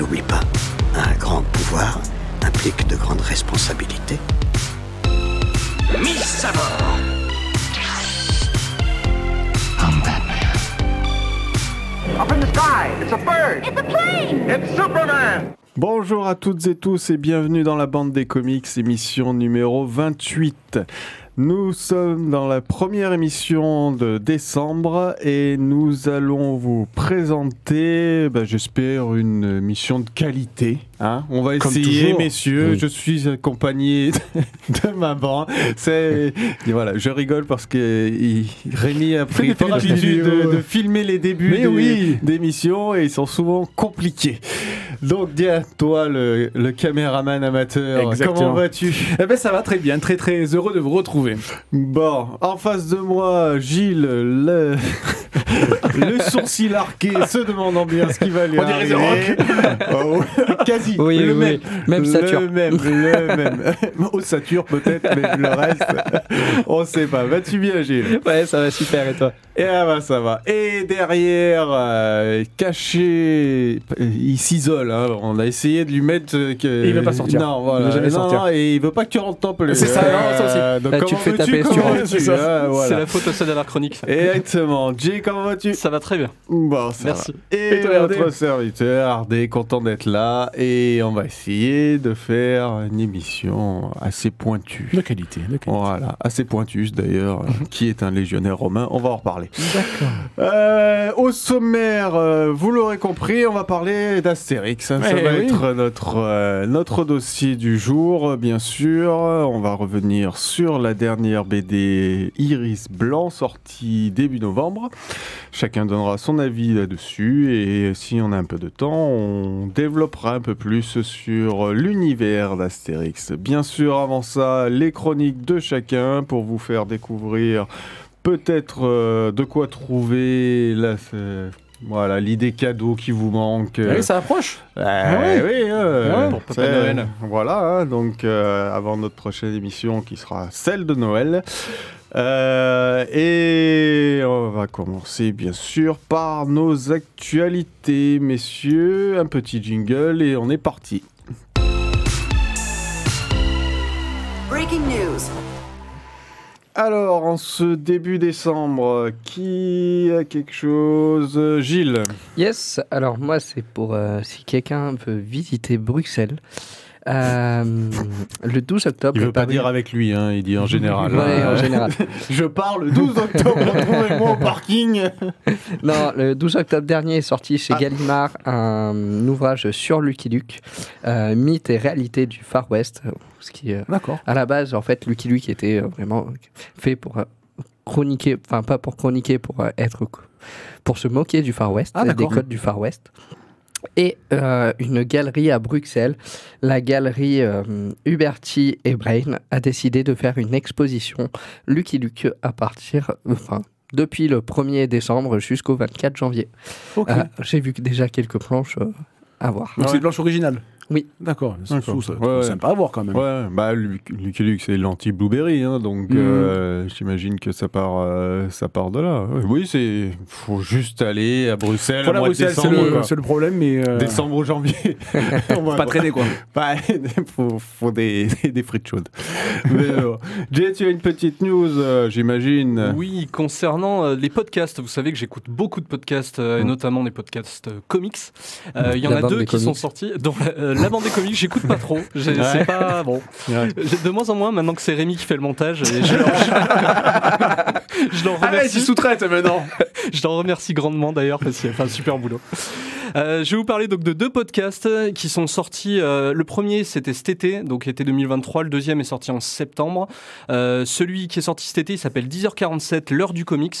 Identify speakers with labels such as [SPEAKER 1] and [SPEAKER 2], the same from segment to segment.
[SPEAKER 1] l'oublie pas, un grand pouvoir implique de grandes responsabilités.
[SPEAKER 2] Miss à bord
[SPEAKER 1] I'm Batman.
[SPEAKER 3] Up in the sky, it's a bird.
[SPEAKER 4] It's a plane!
[SPEAKER 3] It's Superman.
[SPEAKER 5] Bonjour à toutes et tous et bienvenue dans la bande des comics, émission numéro 28. Nous sommes dans la première émission de décembre et nous allons vous présenter, bah, j'espère, une émission de qualité. hein. On va essayer, messieurs.
[SPEAKER 6] Oui.
[SPEAKER 5] Je suis accompagné de ma bande. C'est voilà, je rigole parce que il- Rémi a pris
[SPEAKER 6] des
[SPEAKER 5] pour
[SPEAKER 6] petites
[SPEAKER 5] habitude de, filmer les débuts des-
[SPEAKER 6] oui.
[SPEAKER 5] d'émissions et ils sont souvent compliqués. Donc, dis toi, le, le caméraman amateur,
[SPEAKER 6] Exactement.
[SPEAKER 5] comment vas-tu?
[SPEAKER 6] Eh ben ça va très bien, très très heureux de vous retrouver.
[SPEAKER 5] Bon, en face de moi, Gilles, le, le sourcil arqué, se demandant bien ce qui va lui
[SPEAKER 6] On dirait The
[SPEAKER 5] arriver. Oh, quasi.
[SPEAKER 7] Oui,
[SPEAKER 5] le
[SPEAKER 7] oui,
[SPEAKER 5] même.
[SPEAKER 7] oui. Même stature.
[SPEAKER 5] Le même, le même. Ossature peut-être, mais le reste, on sait pas. Vas-tu bien, Gilles?
[SPEAKER 7] Ouais, ça va super et toi?
[SPEAKER 5] Et ah bah ça va. Et derrière, euh, caché, il s'isole. hein. On a essayé de lui mettre euh, que.
[SPEAKER 6] Et il veut pas sortir.
[SPEAKER 5] Non, voilà.
[SPEAKER 6] Il veut jamais
[SPEAKER 5] Non,
[SPEAKER 6] sortir.
[SPEAKER 5] non, et il veut pas que tu rentres non plus.
[SPEAKER 6] C'est ça, non, ça aussi.
[SPEAKER 5] donc
[SPEAKER 7] Là, tu
[SPEAKER 5] comment
[SPEAKER 7] te fais taper
[SPEAKER 6] C'est
[SPEAKER 8] la faute au de la chronique.
[SPEAKER 5] Exactement. Jay, comment vas-tu?
[SPEAKER 8] Ça va très bien.
[SPEAKER 5] Bon, ça
[SPEAKER 8] Merci.
[SPEAKER 5] va. Et,
[SPEAKER 6] Et toi,
[SPEAKER 5] notre serviteur, Ardé, content d'être là. Et on va essayer de faire une émission assez pointue.
[SPEAKER 6] De qualité, de qualité.
[SPEAKER 5] Voilà, assez pointus d'ailleurs, qui est un légionnaire romain, on va en reparler.
[SPEAKER 7] D'accord.
[SPEAKER 5] Euh, au sommaire, euh, vous l'aurez compris, on va parler d'Astérix. hein. Ça
[SPEAKER 6] Ouais,
[SPEAKER 5] va
[SPEAKER 6] oui.
[SPEAKER 5] être notre, euh, notre dossier du jour, bien sûr. On va revenir sur la dernière BD Iris Blanc, sortie début novembre. Chacun donnera son avis là-dessus et si on a un peu de temps, on développera un peu plus sur l'univers d'Astérix. Bien sûr, avant ça, les chroniques de chacun pour vous faire découvrir peut-être euh, de quoi trouver la, euh, voilà l'idée cadeau qui vous manque.
[SPEAKER 6] Ah oui, ça approche.
[SPEAKER 5] Euh,
[SPEAKER 6] ouais.
[SPEAKER 5] oui, euh,
[SPEAKER 6] Ah ouais.
[SPEAKER 8] Pour Papa Noël.
[SPEAKER 5] Voilà, hein, donc euh, avant notre prochaine émission qui sera celle de Noël. Euh, et on va commencer bien sûr par nos actualités, messieurs. Un petit jingle et on est parti.
[SPEAKER 4] Breaking news.
[SPEAKER 5] Alors, en ce début décembre, qui a quelque chose? Gilles
[SPEAKER 7] Yes, alors moi c'est pour euh, si quelqu'un veut visiter Bruxelles. Euh, le 12 octobre.
[SPEAKER 5] Il veut pas
[SPEAKER 7] paru-
[SPEAKER 5] dire avec lui, hein, il dit en général.
[SPEAKER 7] Ouais, en général.
[SPEAKER 5] Je parle le 12 octobre, retrouvez-moi au parking.
[SPEAKER 7] Non, le 12 octobre dernier est sorti chez
[SPEAKER 5] Ah.
[SPEAKER 7] Gallimard un ouvrage sur Lucky Luke, euh, mythe et réalité du Far West. euh, Ce qui, euh,
[SPEAKER 6] D'accord.
[SPEAKER 7] à la base, en fait, Lucky Luke était euh, vraiment fait pour euh, chroniquer, enfin pas pour chroniquer, pour euh, être pour se moquer du Far West,
[SPEAKER 6] Ah,
[SPEAKER 7] des codes du Far West. Et euh, une galerie à Bruxelles, la galerie euh, Huberti et Brain, a décidé de faire une exposition Lucky Luke à partir, enfin, depuis le 1er décembre jusqu'au 24 janvier. Euh, J'ai vu déjà quelques planches euh, à voir.
[SPEAKER 6] Donc c'est une planche originale.
[SPEAKER 7] Oui.
[SPEAKER 6] D'accord. C'est.
[SPEAKER 5] Ouais, ouais.
[SPEAKER 6] sympa à voir quand même.
[SPEAKER 5] Ouais, bah Luc- Lucky Luke c'est l'anti-blueberry, hein, donc
[SPEAKER 6] Mhm.
[SPEAKER 5] euh, j'imagine que ça part, euh, ça part de là. Oui, c'est faut juste aller à Bruxelles
[SPEAKER 6] Voilà,
[SPEAKER 5] au mois de
[SPEAKER 6] Bruxelles, c'est
[SPEAKER 5] décembre.
[SPEAKER 6] le,
[SPEAKER 5] quoi.
[SPEAKER 6] c'est le problème, mais. euh,
[SPEAKER 5] Décembre ou janvier. On va
[SPEAKER 6] Pas traîner quoi.
[SPEAKER 5] Bah, faut, faut des, des frites chaudes. Mais, euh, Jay, tu as une petite news, euh, j'imagine.
[SPEAKER 8] Oui, concernant euh, les podcasts, vous savez que j'écoute beaucoup de podcasts, euh, et
[SPEAKER 5] Mm.
[SPEAKER 8] notamment des podcasts euh, comics. Euh, Il y en a deux qui sont sortis. Dans la, euh, la bande des comics, j'écoute pas trop. J'ai-
[SPEAKER 5] Ouais.
[SPEAKER 8] C'est pas bon.
[SPEAKER 5] Ouais.
[SPEAKER 8] J'ai de moins en moins maintenant que c'est Rémi qui fait le montage. Et je, leur, je leur remercie.
[SPEAKER 6] tu sous-traites maintenant.
[SPEAKER 8] Je t'en remercie grandement d'ailleurs parce qu'il a fait un super boulot. Euh, je vais vous parler donc de deux podcasts qui sont sortis. euh, le premier c'était cet été, donc été 2023. Le deuxième est sorti en septembre. Euh, celui qui est sorti cet été, il s'appelle 10h47, l'heure du comics.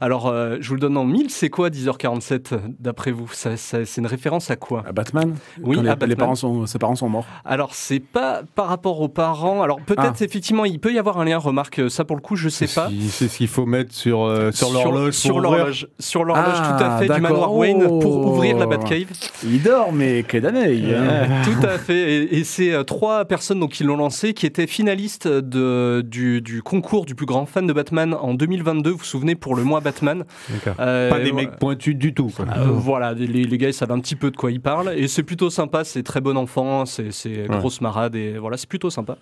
[SPEAKER 8] Alors euh, je vous le donne en mille. C'est quoi 10h47 d'après vous? Ça- ça- C'est une référence à quoi?
[SPEAKER 6] À Batman?
[SPEAKER 8] Oui,
[SPEAKER 6] Quand les,
[SPEAKER 8] à
[SPEAKER 6] les
[SPEAKER 8] Batman.
[SPEAKER 6] parents sont, ses parents sont morts.
[SPEAKER 8] Alors c'est pas par rapport aux parents. Alors peut-être effectivement il peut y avoir un lien. Remarque ça pour le coup je sais
[SPEAKER 5] C'est
[SPEAKER 8] pas.
[SPEAKER 5] C'est ce qu'il faut mettre sur, euh, sur l'horloge.
[SPEAKER 8] Sur l'horloge. Sur l'horloge,
[SPEAKER 6] Ah,
[SPEAKER 8] tout à fait, du manoir Wayne pour
[SPEAKER 6] Oh.
[SPEAKER 8] ouvrir la
[SPEAKER 6] Oh.
[SPEAKER 8] Batcave.
[SPEAKER 6] Il dort, mais quelle année
[SPEAKER 8] Tout à fait. Et, et c'est euh, trois personnes donc, qui l'ont lancé, qui étaient finalistes de, du, du concours du plus grand fan de Batman en 2022. Vous vous souvenez, pour le mois Batman. Euh,
[SPEAKER 5] Pas des
[SPEAKER 8] ouais.
[SPEAKER 5] mecs pointus du tout. quoi.
[SPEAKER 8] Euh, voilà, les, les gars ils savent un petit peu de quoi ils parlent et c'est plutôt sympa, c'est très bon enfant, c'est grosse marade et voilà, c'est plutôt sympa.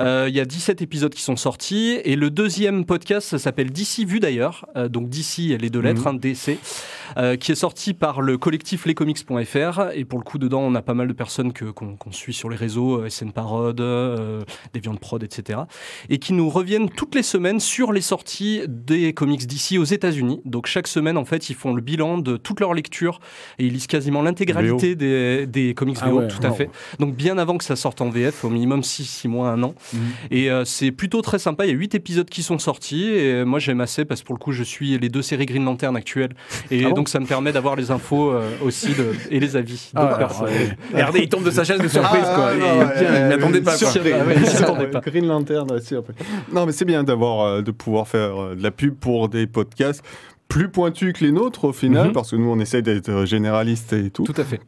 [SPEAKER 8] Euh, Il y a 17 épisodes qui sont sortis et le deuxième podcast ça s'appelle DC Vu d'ailleurs, euh, donc DC les deux lettres, hein, DC, euh, qui est sorti par le collectif lescomics.fr et pour le coup dedans on a pas mal de personnes que- qu'on qu'on suit sur les réseaux, euh, SN Parode, euh, Deviant Prod, etc. et qui nous reviennent toutes les semaines sur les sorties des comics DC aux États-Unis. Donc chaque semaine, en fait, ils font le bilan de toute leur lecture et ils lisent quasiment l'intégralité des, des comics
[SPEAKER 6] Ah
[SPEAKER 8] VO,
[SPEAKER 6] ouais,
[SPEAKER 8] tout à fait. Donc bien avant que ça sorte en VF, au minimum 6 mois, 1 an.
[SPEAKER 6] Mhm.
[SPEAKER 8] Et euh, c'est plutôt très sympa. Il y a 8 épisodes qui sont sortis et euh, moi j'aime assez parce que pour le coup, je suis les deux séries Green Lantern actuelles et
[SPEAKER 6] Ah bon?
[SPEAKER 8] Donc ça me permet d'avoir les infos euh, aussi de- et les avis
[SPEAKER 6] Ah, ouais. Regardez, il tombe de sa chaise de surprise,
[SPEAKER 5] Ah,
[SPEAKER 6] quoi. il
[SPEAKER 5] ouais,
[SPEAKER 6] m'attendait pas.
[SPEAKER 5] Green Lantern, surprise. Non, mais c'est bien d'avoir, euh, de pouvoir faire euh, de la pub pour des podcasts plus pointus que les nôtres au final,
[SPEAKER 8] Mhm.
[SPEAKER 5] parce que nous on essaye d'être généralistes et tout.
[SPEAKER 8] Tout à fait.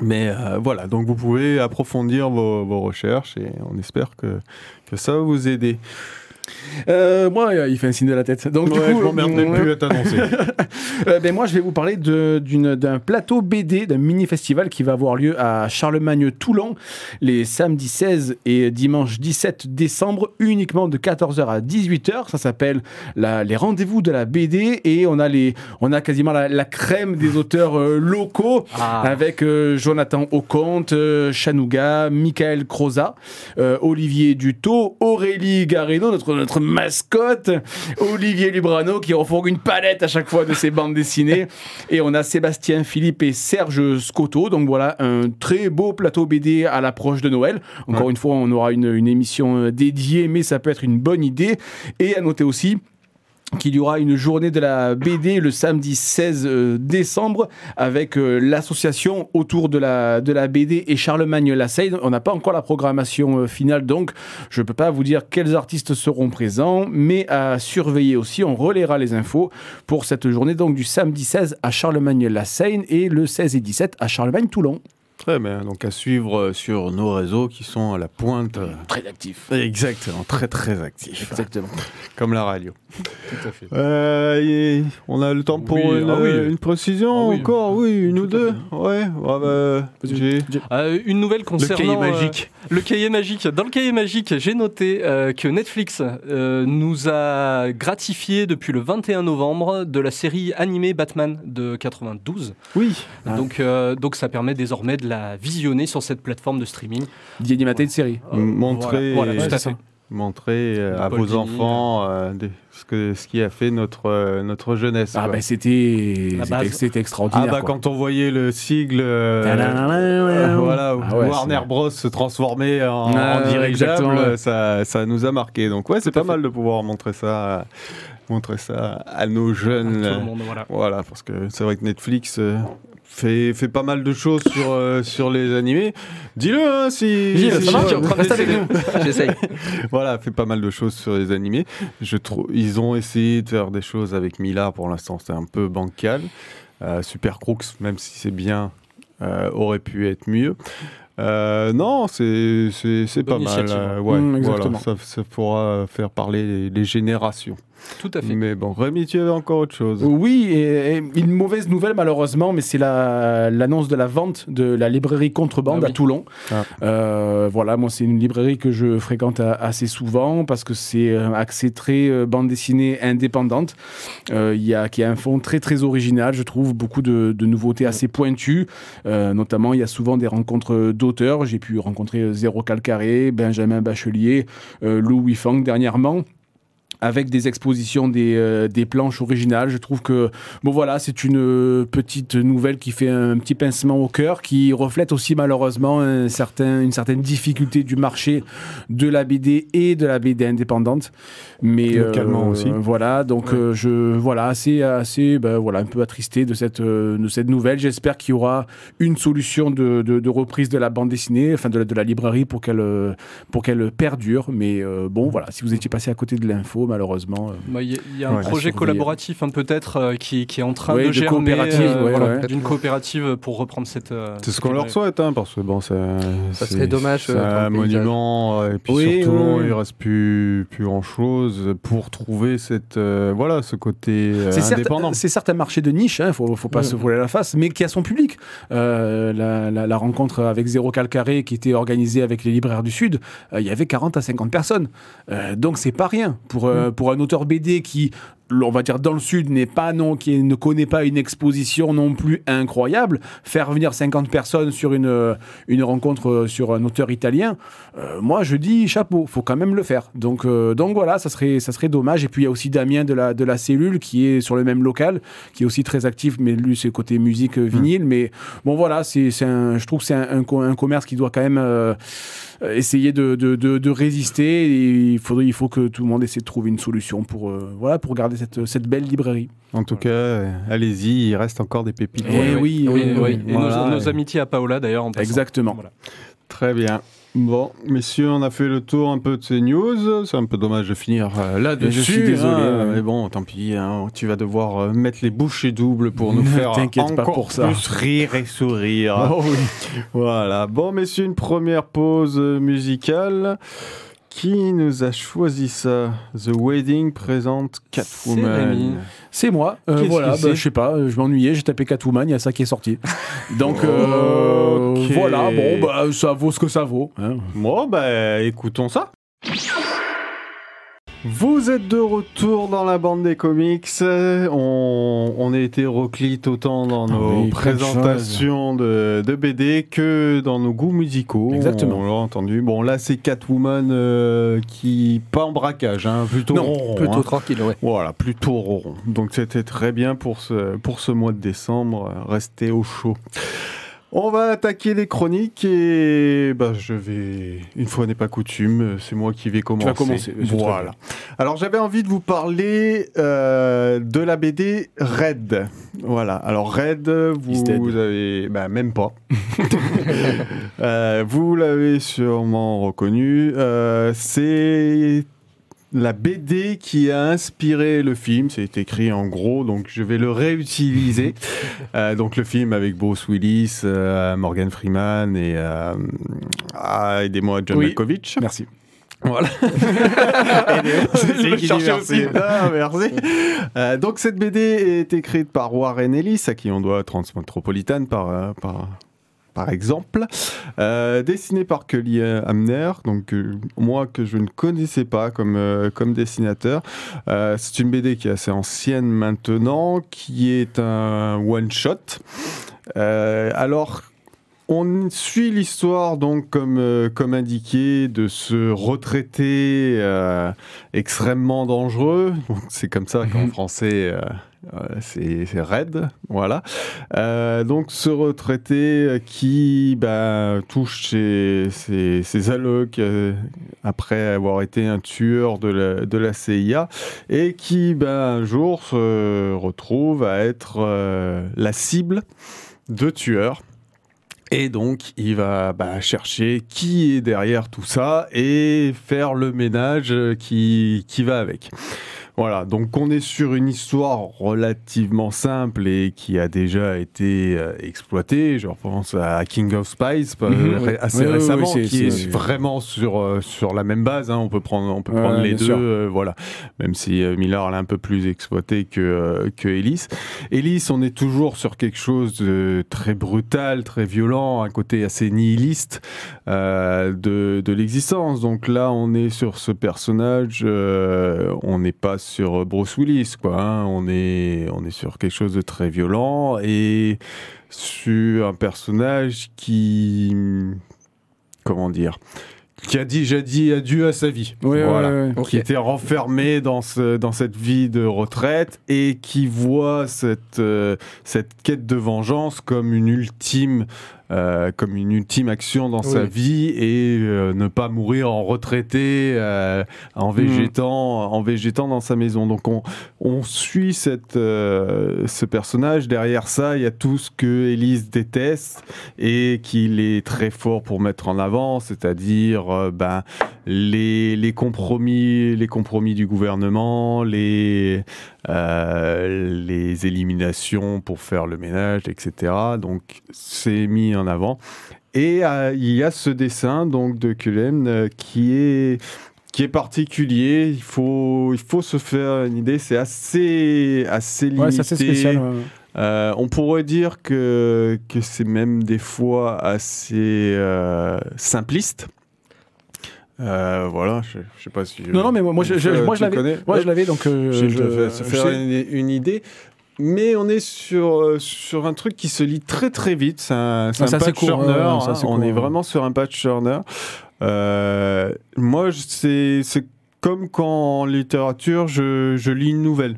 [SPEAKER 5] Mais euh, voilà, donc vous pouvez approfondir vos, vos recherches et on espère que, que ça va vous aider.
[SPEAKER 6] Euh, moi, euh, il fait un signe de la tête. Donc, du coup,
[SPEAKER 5] je m'emmerde même plus à t'annoncer.
[SPEAKER 6] Euh, ben moi, je vais vous parler d'un plateau BD, d'un mini-festival qui va avoir lieu à Charlemagne-Toulon les samedis 16 et dimanche 17 décembre, uniquement de 14h à 18h. Ça s'appelle les rendez-vous de la BD et on a, les, on a quasiment la, la crème des auteurs euh, locaux
[SPEAKER 8] Ah.
[SPEAKER 6] avec Jonathan Ocomte, euh, Chanouga, Michael Croza, Olivier Dutot, Aurélie Garrido, notre, notre mascotte, Olivier Lubrano qui refourgue une palette à chaque fois de ses bandes dessinées. Et on a Sébastien Philippe et Serge Scotto. Donc voilà, un très beau plateau BD à l'approche de Noël. Encore une fois, on aura une, une émission dédiée, mais ça peut être une bonne idée. Et à noter aussi qu'il y aura une journée de la BD le samedi 16 euh, décembre avec euh, l'association autour de la, de la BD et Charlemagne la Seine. On n'a pas encore la programmation euh, finale, donc je ne peux pas vous dire quels artistes seront présents, mais à surveiller aussi, on relaiera les infos pour cette journée donc du samedi 16 à Charlemagne la Seine et le 16 et 17 à Charlemagne-Toulon.
[SPEAKER 5] Très bien, donc à suivre euh, sur nos réseaux qui sont à la pointe. euh,
[SPEAKER 6] Très actif.
[SPEAKER 5] Exactement, très très actifs.
[SPEAKER 6] Exactement.
[SPEAKER 5] Comme la radio.
[SPEAKER 8] Tout à fait.
[SPEAKER 5] Euh, on a le temps pour
[SPEAKER 8] Oui,
[SPEAKER 5] une,
[SPEAKER 8] ah oui.
[SPEAKER 5] une précision
[SPEAKER 8] Ah oui.
[SPEAKER 5] encore, oui, une ou
[SPEAKER 8] Tout
[SPEAKER 5] deux?
[SPEAKER 8] fait.
[SPEAKER 5] Ouais, ouais, bah,
[SPEAKER 8] Euh, une nouvelle concernant
[SPEAKER 6] cahier
[SPEAKER 8] euh,
[SPEAKER 6] magique.
[SPEAKER 8] le cahier magique. Dans le cahier magique, j'ai noté que Netflix nous a gratifié depuis le 21 novembre de la série animée Batman de 92.
[SPEAKER 5] Oui.
[SPEAKER 6] Ah.
[SPEAKER 8] Donc, donc ça permet désormais de la visionner sur cette plateforme de streaming.
[SPEAKER 6] D'animaté de série.
[SPEAKER 8] Euh,
[SPEAKER 5] Montrer-
[SPEAKER 8] Voilà, voilà,
[SPEAKER 5] Ouais,
[SPEAKER 8] tout à fait.
[SPEAKER 5] Montrer euh, à vos
[SPEAKER 8] Dini,
[SPEAKER 5] enfants euh, ce, que, ce qui a fait notre, euh, notre jeunesse.
[SPEAKER 6] Ah ben c'était c'était-
[SPEAKER 5] Ah
[SPEAKER 6] extraordinaire.
[SPEAKER 5] bah
[SPEAKER 6] quoi.
[SPEAKER 5] quand on voyait le sigle euh, voilà,
[SPEAKER 6] Ah ouais,
[SPEAKER 5] Warner Bros se transformer en,
[SPEAKER 6] Ah,
[SPEAKER 5] en dirigeable, ça, ça nous a marqué. Donc ouais, c'est pas
[SPEAKER 8] fait.
[SPEAKER 5] mal de pouvoir montrer ça, montrer ça à nos
[SPEAKER 8] Tout
[SPEAKER 5] jeunes.
[SPEAKER 8] le monde, voilà.
[SPEAKER 5] Voilà, parce que c'est vrai que Netflix euh, fait, fait pas mal de choses sur, euh, sur les animés. Dis-le, hein, si.
[SPEAKER 6] Gilles,
[SPEAKER 5] si-
[SPEAKER 6] ça marche, reste avec nous.
[SPEAKER 7] J'essaye.
[SPEAKER 5] Voilà, fait pas mal de choses sur les animés. Je trouve, ils ont essayé de faire des choses avec Mila. Pour l'instant, c'est un peu bancal. Euh, Super Crooks, même si c'est bien, euh, aurait pu être mieux. Euh, non, c'est pas mal. euh,
[SPEAKER 6] hein.
[SPEAKER 5] ouais,
[SPEAKER 6] Mm,
[SPEAKER 5] voilà,
[SPEAKER 6] exactement.
[SPEAKER 5] ça, ça pourra faire parler les, les générations.
[SPEAKER 8] Tout à fait.
[SPEAKER 5] Mais bon, Rémi, tu avais encore autre chose.
[SPEAKER 6] Oui, et, et une mauvaise nouvelle malheureusement, mais c'est la- l'annonce de la vente de la librairie Contrebande
[SPEAKER 8] Ah
[SPEAKER 6] à. Toulon.
[SPEAKER 5] Ah.
[SPEAKER 6] Euh, voilà, moi c'est une librairie que je fréquente a- assez souvent parce que c'est un accès très euh, bande dessinée indépendante. Euh, Il y a qui a un fond très très original, je trouve beaucoup de, de nouveautés assez pointues. Euh, notamment, il y a souvent des rencontres d'auteurs. J'ai pu rencontrer euh, Zéro Calcaré, Benjamin Bachelier, euh, Lou Wifang dernièrement avec des expositions des, euh, des planches originales. Je trouve que bon voilà, c'est une euh, petite nouvelle qui fait un petit pincement au cœur, qui reflète aussi malheureusement un certain, une certaine difficulté du marché de la BD et de la BD indépendante. Mais
[SPEAKER 5] Localement
[SPEAKER 6] euh,
[SPEAKER 5] aussi.
[SPEAKER 6] Voilà, donc euh, je voilà assez assez ben, voilà un peu attristé de cette de cette nouvelle. J'espère qu'il y aura une solution de, de, de reprise de la bande dessinée, enfin de, la- de la librairie pour qu'elle pour qu'elle perdure. Mais bon voilà, si vous étiez passé à côté de l'info, malheureusement. euh.
[SPEAKER 8] Bah, Il y, a- il y a un
[SPEAKER 5] Ouais,
[SPEAKER 8] projet collaboratif hein, peut-être euh, qui, qui est en train
[SPEAKER 6] Ouais,
[SPEAKER 8] de
[SPEAKER 6] de
[SPEAKER 8] germer
[SPEAKER 6] coopérative,
[SPEAKER 8] euh,
[SPEAKER 6] ouais,
[SPEAKER 8] voilà,
[SPEAKER 6] ouais.
[SPEAKER 8] d'une coopérative pour reprendre cette. euh,
[SPEAKER 5] C'est ce qu'on leur souhaite, hein, parce que bon, ça,
[SPEAKER 7] Ça
[SPEAKER 5] c'est-
[SPEAKER 7] serait dommage,
[SPEAKER 5] C'est
[SPEAKER 7] euh,
[SPEAKER 5] un monument, et puis
[SPEAKER 6] Oui,
[SPEAKER 5] surtout, il reste plus, plus grand chose pour trouver cette, euh, voilà, ce côté euh,
[SPEAKER 6] C'est certes,
[SPEAKER 5] indépendant.
[SPEAKER 6] c'est certes un marché de niche, il faut, faut pas se voler la face, mais qui a son public. Euh, la, la- la rencontre avec Zéro Calcaré qui était organisée avec les libraires du Sud, euh, il y avait 40 à 50 personnes. Euh, donc c'est pas rien pour, euh, pour un auteur BD qui, on va dire dans le Sud, n'est pas non, qui ne connaît pas une exposition non plus incroyable. Faire venir 50 personnes sur une, euh, une rencontre euh, sur un auteur italien, euh, moi je dis chapeau, faut quand même le faire. Donc, euh, donc voilà, ça serait, ça serait dommage. Et puis il y a aussi Damien de la, de la cellule qui est sur le même local, qui est aussi très actif, mais lui c'est côté musique vinyle. Mais bon voilà, c'est, c'est un, je trouve que c'est un, un co- un commerce qui doit quand même euh, essayer de, de, de- de résister. Et il, faudrait, il faut que tout le monde essaie de trouver une solution pour, voilà, pour garder cette, cette belle librairie.
[SPEAKER 5] En tout cas, euh, allez-y, il reste encore des pépites.
[SPEAKER 6] Eh oui, oui,
[SPEAKER 8] oui,
[SPEAKER 6] oui,
[SPEAKER 8] oui. Et nos-
[SPEAKER 5] Voilà.
[SPEAKER 8] nos, amitiés à Paola d'ailleurs. en passant.
[SPEAKER 6] Exactement.
[SPEAKER 8] Voilà.
[SPEAKER 5] Très bien. Bon, messieurs, on a fait le tour un peu de ces news. C'est un peu dommage de finir euh, là-dessus.
[SPEAKER 6] Je suis désolé,
[SPEAKER 5] hein,
[SPEAKER 6] ouais.
[SPEAKER 5] mais bon, tant pis. hein, tu vas devoir euh, mettre les bouchées doubles pour nous
[SPEAKER 6] Ne
[SPEAKER 5] faire
[SPEAKER 6] t'inquiète pas
[SPEAKER 5] encore
[SPEAKER 6] pour ça.
[SPEAKER 5] plus rire et sourire.
[SPEAKER 6] Oh oui.
[SPEAKER 5] Voilà. Bon, messieurs, une première pause musicale. Qui nous a choisi ça? The Wedding présente. Catwoman.
[SPEAKER 6] C'est moi. Euh,
[SPEAKER 5] Qu'est-ce
[SPEAKER 6] voilà,
[SPEAKER 5] que
[SPEAKER 6] bah,
[SPEAKER 5] c'est?
[SPEAKER 6] je sais pas, euh, je m'ennuyais, j'ai tapé Catwoman, il y a ça qui est sorti. Donc euh, voilà, bon, bah, ça vaut ce que ça vaut. hein.
[SPEAKER 5] Bon, bah, écoutons ça. Vous êtes de retour dans la bande des comics. On, on a été hétéroclite autant dans
[SPEAKER 6] Ah
[SPEAKER 5] nos
[SPEAKER 6] oui,
[SPEAKER 5] présentations de, de BD que dans nos goûts musicaux.
[SPEAKER 6] Exactement.
[SPEAKER 5] On l'a entendu. Bon, là, c'est Catwoman euh, qui. Pas en braquage, hein, plutôt
[SPEAKER 6] Non,
[SPEAKER 5] rond,
[SPEAKER 7] Plutôt
[SPEAKER 5] hein.
[SPEAKER 7] tranquille, ouais.
[SPEAKER 5] Voilà, plutôt rond. Donc c'était très bien pour ce, pour ce mois de décembre. Restez au chaud. On va attaquer les chroniques et bah, je vais, une fois n'est pas coutume, c'est moi qui vais commencer.
[SPEAKER 6] vas commencer,
[SPEAKER 5] Voilà. Alors j'avais envie de vous parler euh, de la BD Red. Voilà. Alors Red, vous, vous avez, bah, même pas. Euh, vous l'avez sûrement reconnu. Euh, c'est la BD qui a inspiré le film, c'est écrit en gros, donc je vais le réutiliser. Euh, donc le film avec Bruce Willis, euh, Morgan Freeman et euh, ah, aidez-moi John
[SPEAKER 6] Oui.
[SPEAKER 5] Malkovich.
[SPEAKER 6] Merci.
[SPEAKER 5] Voilà. Dit merci.
[SPEAKER 6] aussi.
[SPEAKER 5] Ah, merci. Euh, donc cette BD est écrite par Warren Ellis, à qui on doit Transmetropolitan par, par, par exemple. Euh, dessinée par Kelly Hamner, donc euh, moi que je ne connaissais pas comme, euh, comme dessinateur. C'est une BD qui est assez ancienne maintenant, qui est un one-shot. Alors, on suit l'histoire, donc, comme, euh, comme indiqué, de ce retraité euh, extrêmement dangereux. C'est comme ça qu'en français, euh, euh, c'est raide. Voilà. Euh, donc, ce retraité euh, qui bah, touche ses, ses, allocs euh, après avoir été un tueur de la, CIA et qui, bah, un jour, se retrouve à être la cible de tueurs. Et donc, il va bah, chercher qui est derrière tout ça et faire le ménage qui, qui va avec. Voilà, donc on est sur une histoire relativement simple et qui a déjà été euh, exploitée. Je repense à King of Spies euh,
[SPEAKER 6] Mhm, oui.
[SPEAKER 5] assez
[SPEAKER 6] Oui, oui, oui,
[SPEAKER 5] récemment,
[SPEAKER 6] c'est-
[SPEAKER 5] qui est, vraiment sur, euh, sur la même base. hein. On peut prendre, on peut
[SPEAKER 6] Ouais,
[SPEAKER 5] prendre les deux, euh, voilà. Même si Miller l'a un peu plus exploité que, euh, que Ellis. Ellis, on est toujours sur quelque chose de très brutal, très violent, un côté assez nihiliste euh, de, de l'existence. Donc là, on est sur ce personnage, on n'est pas sur Bruce Willis, quoi. hein. On, est, on est sur quelque chose de très violent et sur un personnage qui. Comment dire qui a déjà dit adieu à sa vie. Voilà
[SPEAKER 6] ouais, ouais.
[SPEAKER 5] qui était renfermé dans, ce, dans cette vie de retraite et qui voit cette, euh, cette quête de vengeance comme une ultime, euh, comme une ultime action dans sa vie et euh, ne pas mourir en retraité, euh, en, végétant, en végétant dans sa maison. Donc on, on suit cette, ce personnage. Derrière ça, il y a tout ce que Elise déteste et qu'il est très fort pour mettre en avant, c'est-à-dire ben, les, les compromis, les compromis du gouvernement, les, euh, les éliminations pour faire le ménage, etc. Donc c'est mis en avant. Et euh, il y a ce dessin donc de Cullen euh, qui est qui est particulier. Il faut il faut se faire une idée. C'est assez assez limité.
[SPEAKER 6] Ouais, assez spécial. ouais.
[SPEAKER 5] Euh, on pourrait dire que, que c'est même des fois assez euh, simpliste. Euh, voilà, je, je sais pas si.
[SPEAKER 6] Non, non, mais moi, moi, je, je- moi, je
[SPEAKER 5] tu
[SPEAKER 6] l'avais. Moi, je l'avais, donc. euh,
[SPEAKER 5] je, faire
[SPEAKER 6] je-
[SPEAKER 5] une, une idée. Mais on est sur, euh, sur un truc qui se lit très très vite. C'est un, c'est
[SPEAKER 6] assez
[SPEAKER 5] patch
[SPEAKER 6] court,
[SPEAKER 5] turner, hein. On
[SPEAKER 6] court,
[SPEAKER 5] est
[SPEAKER 6] ouais.
[SPEAKER 5] vraiment sur un patch turner. Euh, moi, c'est c'est comme quand en littérature, je, je lis une nouvelle.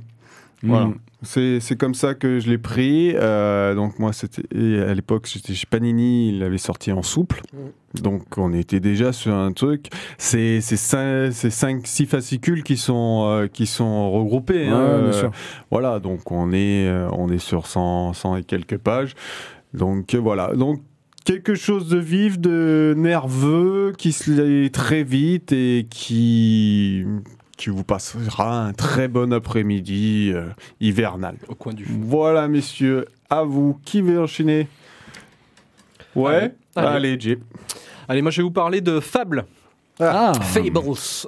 [SPEAKER 5] Voilà.
[SPEAKER 6] Mm.
[SPEAKER 5] C'est comme ça que je l'ai pris. Euh, donc moi, c'était à l'époque, j'étais chez Panini, il l'avait sorti en souple. Donc on était déjà sur un truc. C'est c'est cinq, c'est cinq, six fascicules qui sont euh, qui sont regroupés.
[SPEAKER 6] Ouais,
[SPEAKER 5] hein.
[SPEAKER 6] bien
[SPEAKER 5] Euh,
[SPEAKER 6] sûr.
[SPEAKER 5] Voilà, donc on est on est sur 100, 100 et quelques pages. Donc voilà, donc quelque chose de vif, de nerveux, qui se lit très vite et qui qui vous passera un très bon après-midi euh, hivernal.
[SPEAKER 8] Au coin du feu.
[SPEAKER 5] Voilà, messieurs, à vous. Qui veut enchaîner? Ouais?
[SPEAKER 8] Allez.
[SPEAKER 5] Allez.
[SPEAKER 8] Allez, moi je vais vous parler de Fable.
[SPEAKER 6] Ah,
[SPEAKER 8] Fables.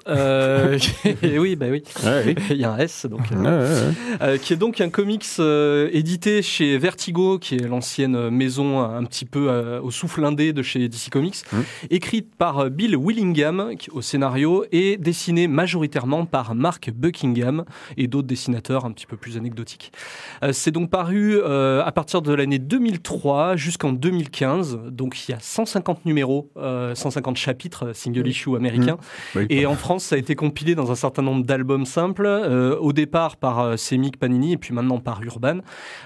[SPEAKER 8] Euh, oui, bah oui.
[SPEAKER 5] Ouais,
[SPEAKER 8] Il y a un S, donc. euh,
[SPEAKER 5] ouais, ouais.
[SPEAKER 8] Euh, qui est donc un comics euh, édité chez Vertigo, qui est l'ancienne maison un petit peu euh, au souffle indé de chez DC Comics,
[SPEAKER 5] Mhm.
[SPEAKER 8] écrite par Bill Willingham qui- au scénario et dessinée majoritairement par Mark Buckingham et d'autres dessinateurs un petit peu plus anecdotiques. Euh, C'est donc paru euh, à partir de l'année 2003 jusqu'en 2015, donc il y a 150 numéros, euh, 150 chapitres single issue américains.
[SPEAKER 5] Oui.
[SPEAKER 8] Et en France, ça a été compilé dans un certain nombre d'albums simples, euh, au départ par euh, Semic Panini et puis maintenant par Urban.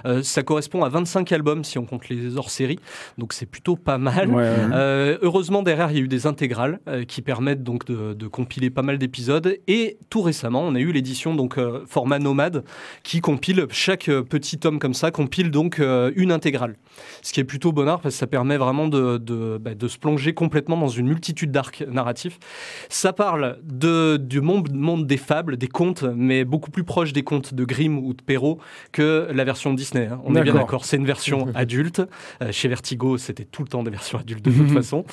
[SPEAKER 8] Euh, ça correspond à 25 albums si on compte les hors-séries, donc c'est plutôt pas mal.
[SPEAKER 6] ouais, ouais.
[SPEAKER 8] Euh, heureusement, derrière, il y a eu des intégrales qui permettent donc de, de compiler pas mal d'épisodes. Et tout récemment, on a eu l'édition donc format nomade qui compile chaque petit tome comme ça compile donc une intégrale. Ce qui est plutôt bonheur parce que ça permet vraiment de, de, bah, de se plonger complètement dans une multitude d'arcs narratifs. Ça parle de, du monde, monde des fables, des contes, mais beaucoup plus proche des contes de Grimm ou de Perrault que la version Disney. hein. On est bien
[SPEAKER 6] D'accord.
[SPEAKER 8] C'est une version adulte. Euh, chez Vertigo, c'était tout le temps des versions adultes de toute façon.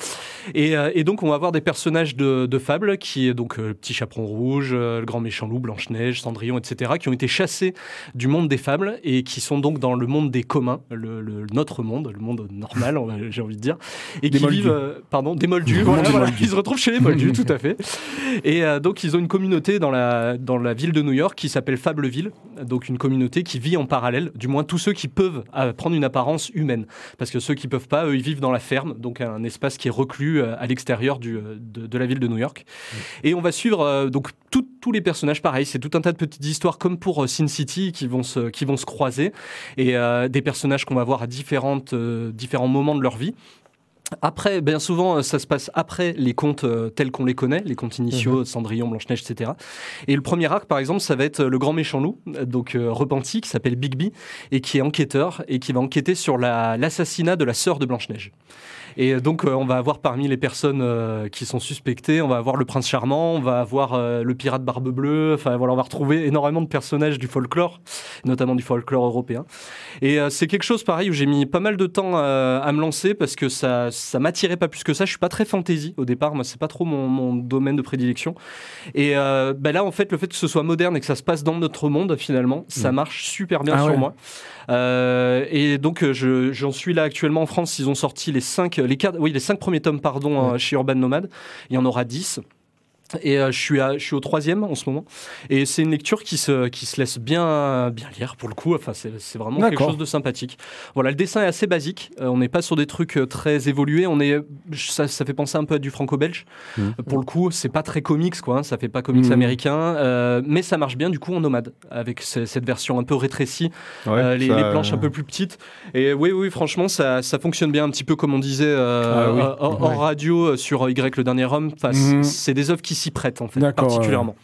[SPEAKER 8] Et, euh, et donc, on va avoir des personnages de, de fables, qui est donc euh, le petit chaperon rouge, le grand méchant loup, Blanche-Neige, Cendrillon, etc., qui ont été chassés du monde des fables et qui sont donc dans le monde des communs, le, le- notre monde, le monde normal, j'ai envie de dire, et
[SPEAKER 6] Des
[SPEAKER 8] qui
[SPEAKER 6] moldus.
[SPEAKER 8] vivent, pardon, des moldus. Voilà, voilà. Ils se retrouvent chez les moldus, tout à fait. Et euh, donc, ils ont une communauté dans la, dans la ville de New York qui s'appelle Fableville, donc une communauté qui vit en parallèle, du moins tous ceux qui peuvent euh, prendre une apparence humaine. Parce que ceux qui peuvent pas, eux, ils vivent dans la ferme, donc un espace qui est reclus euh, à l'extérieur du, de, de la ville de New York. Et on va suivre donc tout- tous les personnages, pareil, c'est tout un tas de petites histoires comme pour Sin City qui vont se, qui vont se croiser et des personnages qu'on va voir à différentes, différents moments de leur vie. Après, bien souvent, euh, ça se passe après les contes euh, tels qu'on les connaît, les contes initiaux, Cendrillon, Blanche-Neige, etc. Et le premier arc, par exemple, ça va être euh, le grand méchant loup, donc euh, repenti, qui s'appelle Bigby, et qui est enquêteur, et qui va enquêter sur la- l'assassinat de la sœur de Blanche-Neige. Et donc, euh, on va avoir parmi les personnes qui sont suspectées, on va avoir le prince charmant, on va avoir le pirate barbe bleue, enfin voilà, on va retrouver énormément de personnages du folklore, notamment du folklore européen. Et c'est quelque chose pareil où j'ai mis pas mal de temps à me lancer parce que ça, ça m'attirait pas plus que ça. Je suis pas très fantasy au départ, moi c'est pas trop mon, mon domaine de prédilection. Et euh, bah là en fait le fait que ce soit moderne et que ça se passe dans notre monde finalement, ça marche super bien
[SPEAKER 6] Ah
[SPEAKER 8] sur
[SPEAKER 6] ouais.
[SPEAKER 8] moi. Euh, et donc euh, je- j'en suis là actuellement en France. Ils ont sorti les cinq, les quatre, oui les cinq premiers tomes pardon chez Urban Nomad. Il y en aura 10 Et euh, je, suis à- je suis au troisième en ce moment. Et c'est une lecture qui se, qui se laisse bien, bien lire pour le coup. Enfin, c'est vraiment quelque chose de sympathique. Voilà, le dessin est assez basique. Euh, on n'est pas sur des trucs euh, très évolués. On est, ça, ça fait penser un peu à du franco-belge.
[SPEAKER 5] Mhm.
[SPEAKER 8] Euh, Pour le coup, c'est pas très comics, quoi. hein. Ça fait pas comics
[SPEAKER 6] Mhm.
[SPEAKER 8] américain. euh, mais ça marche bien du coup en nomade. Avec ce- cette version un peu rétrécie
[SPEAKER 5] Ouais,
[SPEAKER 8] les,
[SPEAKER 5] ça-
[SPEAKER 8] les planches un peu plus petites. Et oui, oui, franchement, ça, ça fonctionne bien, un petit peu comme on disait euh,
[SPEAKER 6] Ah oui.
[SPEAKER 8] hors, hors
[SPEAKER 6] Ouais.
[SPEAKER 8] radio sur Y le dernier homme. Enfin,
[SPEAKER 6] Mhm.
[SPEAKER 8] C'est des œuvres qui s'y prêtent, en fait, particulièrement.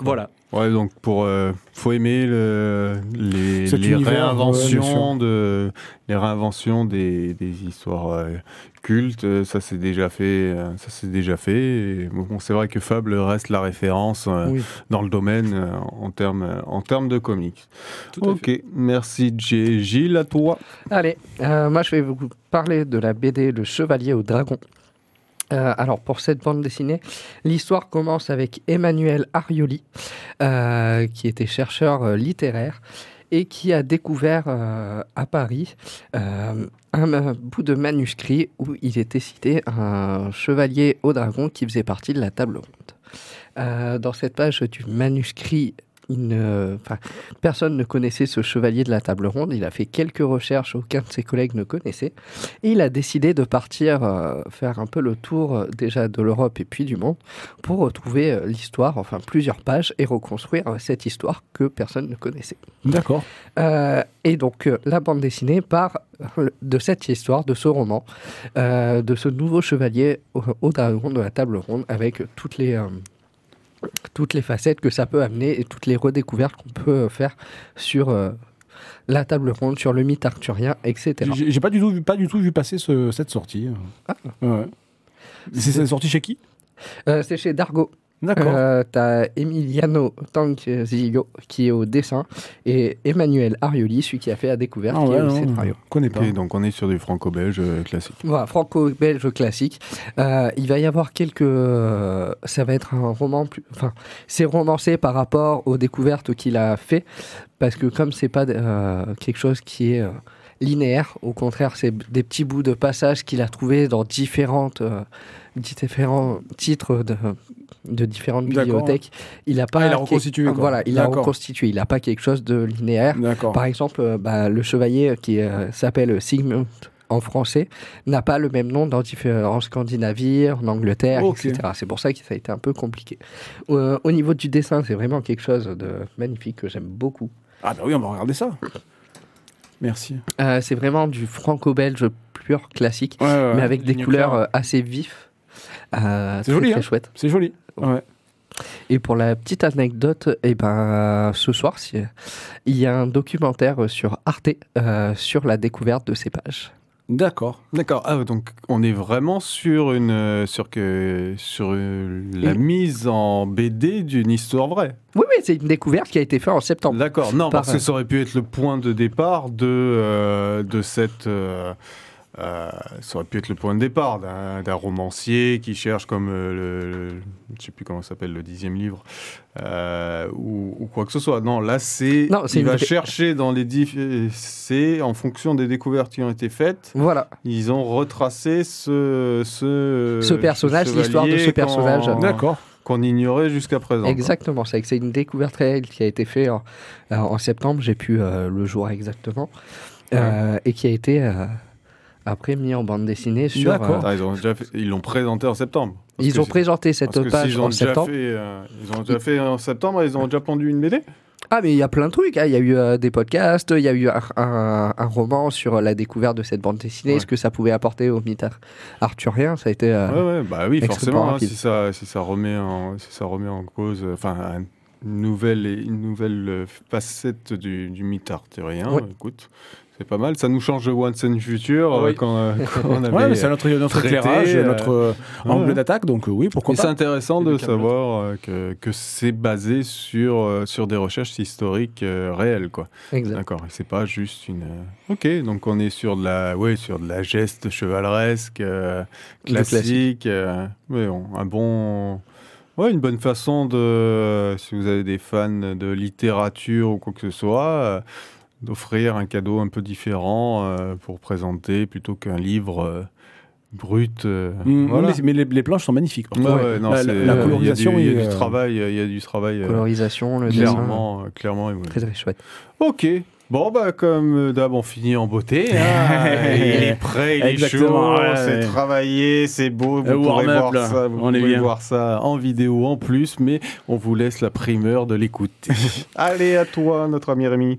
[SPEAKER 8] Voilà.
[SPEAKER 5] Ouais, donc pour euh, faut aimer le- les,
[SPEAKER 6] Cet
[SPEAKER 5] les
[SPEAKER 6] univers, ouais, bien
[SPEAKER 5] réinventions de les réinventions des, des histoires euh, cultes. euh, Ça c'est déjà fait. ça c'est déjà fait. Et bon, c'est vrai que Fable reste la référence euh,
[SPEAKER 6] Oui.
[SPEAKER 5] dans le domaine euh, en termes en termes de comics.
[SPEAKER 8] Tout à
[SPEAKER 5] ok, merci J- Gilles à toi.
[SPEAKER 7] Allez, euh, moi je vais vous parler de la BD Le Chevalier au Dragon. Euh, alors pour cette bande dessinée, l'histoire commence avec Emmanuel Arioli, euh, qui était chercheur euh, littéraire et qui a découvert à Paris un euh, bout de manuscrit où il était cité un chevalier au dragon qui faisait partie de la table ronde. Dans cette page du manuscrit, il ne- enfin, personne ne connaissait ce chevalier de la table ronde. Il a fait quelques recherches, aucun de ses collègues ne connaissait. Et il a décidé de partir euh, faire un peu le tour euh, déjà de l'Europe et puis du monde pour retrouver euh, l'histoire, enfin plusieurs pages, et reconstruire cette histoire que personne ne connaissait.
[SPEAKER 6] D'accord.
[SPEAKER 7] Et donc la bande dessinée part de cette histoire, de ce roman, de ce nouveau chevalier au, au dragon de la table ronde, avec toutes les, toutes les facettes que ça peut amener et toutes les redécouvertes qu'on peut euh, faire sur euh, la table ronde, sur le mythe arthurien, etc.
[SPEAKER 6] J'ai pas du tout vu, pas du tout vu passer ce- cette sortie.
[SPEAKER 7] Ah.
[SPEAKER 6] Ouais. C'est c'est sorti chez qui?
[SPEAKER 7] Euh, C'est chez Dargo.
[SPEAKER 6] D'accord.
[SPEAKER 7] Euh, T'as Emiliano Tangzillo qui est au dessin et Emmanuel Arioli, celui qui a fait la découverte,
[SPEAKER 6] Ah
[SPEAKER 7] qui
[SPEAKER 6] ouais,
[SPEAKER 7] est au
[SPEAKER 6] non,
[SPEAKER 7] scénario.
[SPEAKER 6] connais pas.
[SPEAKER 5] Donc on est sur du franco-belge euh, classique.
[SPEAKER 7] Voilà, franco-belge classique. Euh, il va y avoir quelques. euh, ça va être un roman plus. Enfin, c'est romancé par rapport aux découvertes qu'il a fait, parce que comme c'est pas euh, quelque chose qui est euh, linéaire, au contraire, c'est des petits bouts de passage qu'il a trouvés dans différentes. euh, différents titres de, de différentes bibliothèques. Il a pas.
[SPEAKER 6] Ah, il a reconstitué, quoi.
[SPEAKER 7] Voilà, il a reconstitué. Il n'a pas quelque chose de linéaire. Par exemple, euh, bah, le chevalier qui euh, s'appelle Sigmund en français n'a pas le même nom dans diffé- en Scandinavie, en Angleterre, etc. C'est pour ça que ça a été un peu compliqué. Euh, au niveau du dessin, c'est vraiment quelque chose de magnifique que j'aime beaucoup.
[SPEAKER 6] Ah bah oui, on va regarder ça. Merci.
[SPEAKER 7] Euh, c'est vraiment du franco-belge pur classique,
[SPEAKER 6] Ouais, ouais,
[SPEAKER 7] mais avec des couleurs euh, assez vives. Euh,
[SPEAKER 6] C'est joli,
[SPEAKER 7] très
[SPEAKER 6] hein.
[SPEAKER 7] chouette.
[SPEAKER 6] C'est joli. Ouais.
[SPEAKER 7] Et pour la petite anecdote, eh ben, ce soir, il y a un documentaire sur Arte euh, sur la découverte de ces pages.
[SPEAKER 6] D'accord.
[SPEAKER 5] D'accord. Ah, donc on est vraiment sur une euh, sur que sur euh, la mise en BD d'une histoire vraie.
[SPEAKER 7] Oui, oui, c'est une découverte qui a été faite en septembre.
[SPEAKER 5] D'accord. Non, parce que ça aurait pu être le point de départ de euh, de cette. euh, euh, ça aurait pu être le point de départ d'un romancier qui cherche comme euh, le, le- je sais plus comment ça s'appelle le dixième livre euh, ou, ou quoi que ce soit. Non, là c'est il
[SPEAKER 7] une
[SPEAKER 5] va chercher dans les diff- c'est en fonction des découvertes qui ont été faites.
[SPEAKER 7] Voilà.
[SPEAKER 5] Ils ont retracé ce, ce,
[SPEAKER 7] Ce personnage, l'histoire de ce personnage.
[SPEAKER 6] D'accord.
[SPEAKER 5] Qu'on ignorait jusqu'à présent.
[SPEAKER 7] Exactement, c'est que c'est une découverte réelle qui a été faite en, euh, en septembre, j'ai pu euh, le jour exactement, euh, et qui a été euh, après mis en bande dessinée sur.
[SPEAKER 6] D'accord.
[SPEAKER 7] euh,
[SPEAKER 5] Ah, ils ont déjà fait- ils l'ont présenté en septembre. Parce
[SPEAKER 7] ils ont présenté cette
[SPEAKER 5] parce que
[SPEAKER 7] page
[SPEAKER 5] ont
[SPEAKER 7] en
[SPEAKER 5] déjà
[SPEAKER 7] septembre.
[SPEAKER 5] fait, euh, ils ont déjà fait en septembre, ils ont déjà pondu une BD.
[SPEAKER 7] Ah, mais il y a plein de trucs. hein. Il y a eu euh, des podcasts, il y a eu un, un- un roman sur la découverte de cette bande dessinée,
[SPEAKER 5] Ouais.
[SPEAKER 7] ce que ça pouvait apporter au mythe ar- arthurien. Ça a été. euh,
[SPEAKER 5] Ouais, ouais, bah oui, forcément. hein, si ça, si ça remet en, si ça remet en cause, enfin, une nouvelle, une nouvelle facette du, du mythe arthurien. Écoute, c'est pas mal. Ça nous change de Once and Future euh,
[SPEAKER 6] Oui.
[SPEAKER 5] quand, euh, quand on avait.
[SPEAKER 6] Ouais, mais c'est notre, notre
[SPEAKER 5] traité,
[SPEAKER 6] éclairage,
[SPEAKER 5] euh,
[SPEAKER 6] notre euh, angle
[SPEAKER 5] ouais.
[SPEAKER 6] d'attaque, donc oui, pourquoi
[SPEAKER 5] Et c'est
[SPEAKER 6] pas.
[SPEAKER 5] intéressant
[SPEAKER 6] Et
[SPEAKER 5] de savoir que, que c'est basé sur, sur des recherches historiques réelles, quoi.
[SPEAKER 7] exact.
[SPEAKER 5] D'accord, et c'est pas juste une. Ok, donc on est sur de la, ouais, sur de la geste chevaleresque, classique. ouais, on- un bon, ouais, une bonne façon de, si vous avez des fans de littérature ou quoi que ce soit, d'offrir un cadeau un peu différent euh, pour présenter plutôt qu'un livre euh, brut. euh,
[SPEAKER 6] Mm,
[SPEAKER 5] voilà.
[SPEAKER 6] mais mais les, les planches sont magnifiques. par
[SPEAKER 5] Ouais,
[SPEAKER 6] contre.
[SPEAKER 5] ouais, non,
[SPEAKER 6] la,
[SPEAKER 5] c'est-
[SPEAKER 6] la-
[SPEAKER 5] il y
[SPEAKER 6] la
[SPEAKER 5] a du-
[SPEAKER 6] colorisation
[SPEAKER 5] il y a du,
[SPEAKER 6] euh,
[SPEAKER 5] travail, il y a du travail euh,
[SPEAKER 7] Colorisation, le dessin.
[SPEAKER 5] clairement, euh, clairement.
[SPEAKER 7] Très, très chouette.
[SPEAKER 5] Ok. Bon, bah, comme d'hab, on finit en beauté. hein. il est prêt, il est chaud,
[SPEAKER 6] ouais,
[SPEAKER 5] c'est
[SPEAKER 6] ouais.
[SPEAKER 5] travaillé, c'est beau. Vous pourrez voir ça, vous
[SPEAKER 6] on est
[SPEAKER 5] pouvez voir ça en vidéo en plus, mais on vous laisse la primeur de l'écouter. Allez, à toi, notre ami Rémi.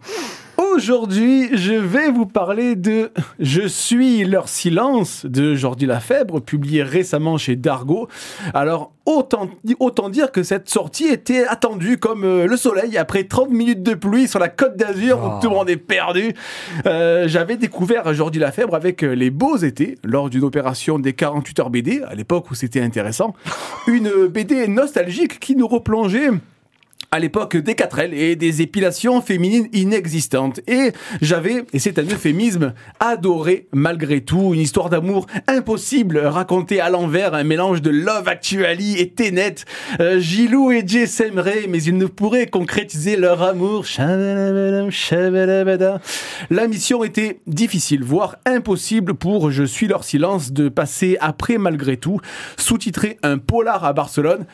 [SPEAKER 6] Aujourd'hui, je vais vous parler de Je suis leur silence de Jordi Lafèbre, publié récemment chez Dargo. Alors, autant, autant dire que cette sortie était attendue comme euh, le soleil après 30 minutes de pluie sur la côte d'Azur où tout le monde est perdu. Euh, J'avais découvert Jordi Lafèbre avec euh, Les Beaux Étés lors d'une opération des 48 heures BD, à l'époque où c'était intéressant. Une BD nostalgique qui nous replongeait à l'époque des 4L et des épilations féminines inexistantes. Et j'avais, et c'est un euphémisme, adoré malgré tout une histoire d'amour impossible racontée à l'envers, un mélange de Love Actually et Tenet. Euh, Gilou et Jay s'aimeraient, mais ils ne pourraient concrétiser leur amour. La mission était difficile, voire impossible pour Je suis leur silence de passer après malgré tout, sous-titré un polar à Barcelone.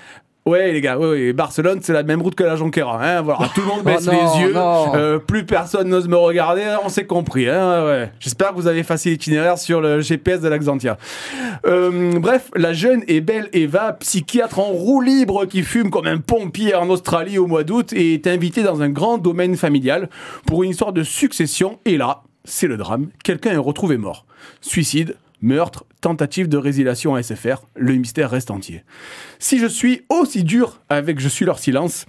[SPEAKER 6] Ouais les gars, ouais, ouais, Barcelone c'est la même route que la Jonquera. Hein, voilà, tout le monde baisse
[SPEAKER 7] Oh non,
[SPEAKER 6] les yeux, euh, plus personne n'ose me regarder, on s'est compris. Hein, ouais. J'espère que vous avez effacé l'itinéraire sur le GPS de l'Axantia. Euh, bref, la jeune et belle Eva, psychiatre en roue libre qui fume comme un pompier en Australie au mois d'août, est invitée dans un grand domaine familial pour une histoire de succession. Et là, c'est le drame, quelqu'un est retrouvé mort. Suicide, meurtre, tentative de résiliation à SFR, le mystère reste entier. Si je suis aussi dur avec Je suis leur silence,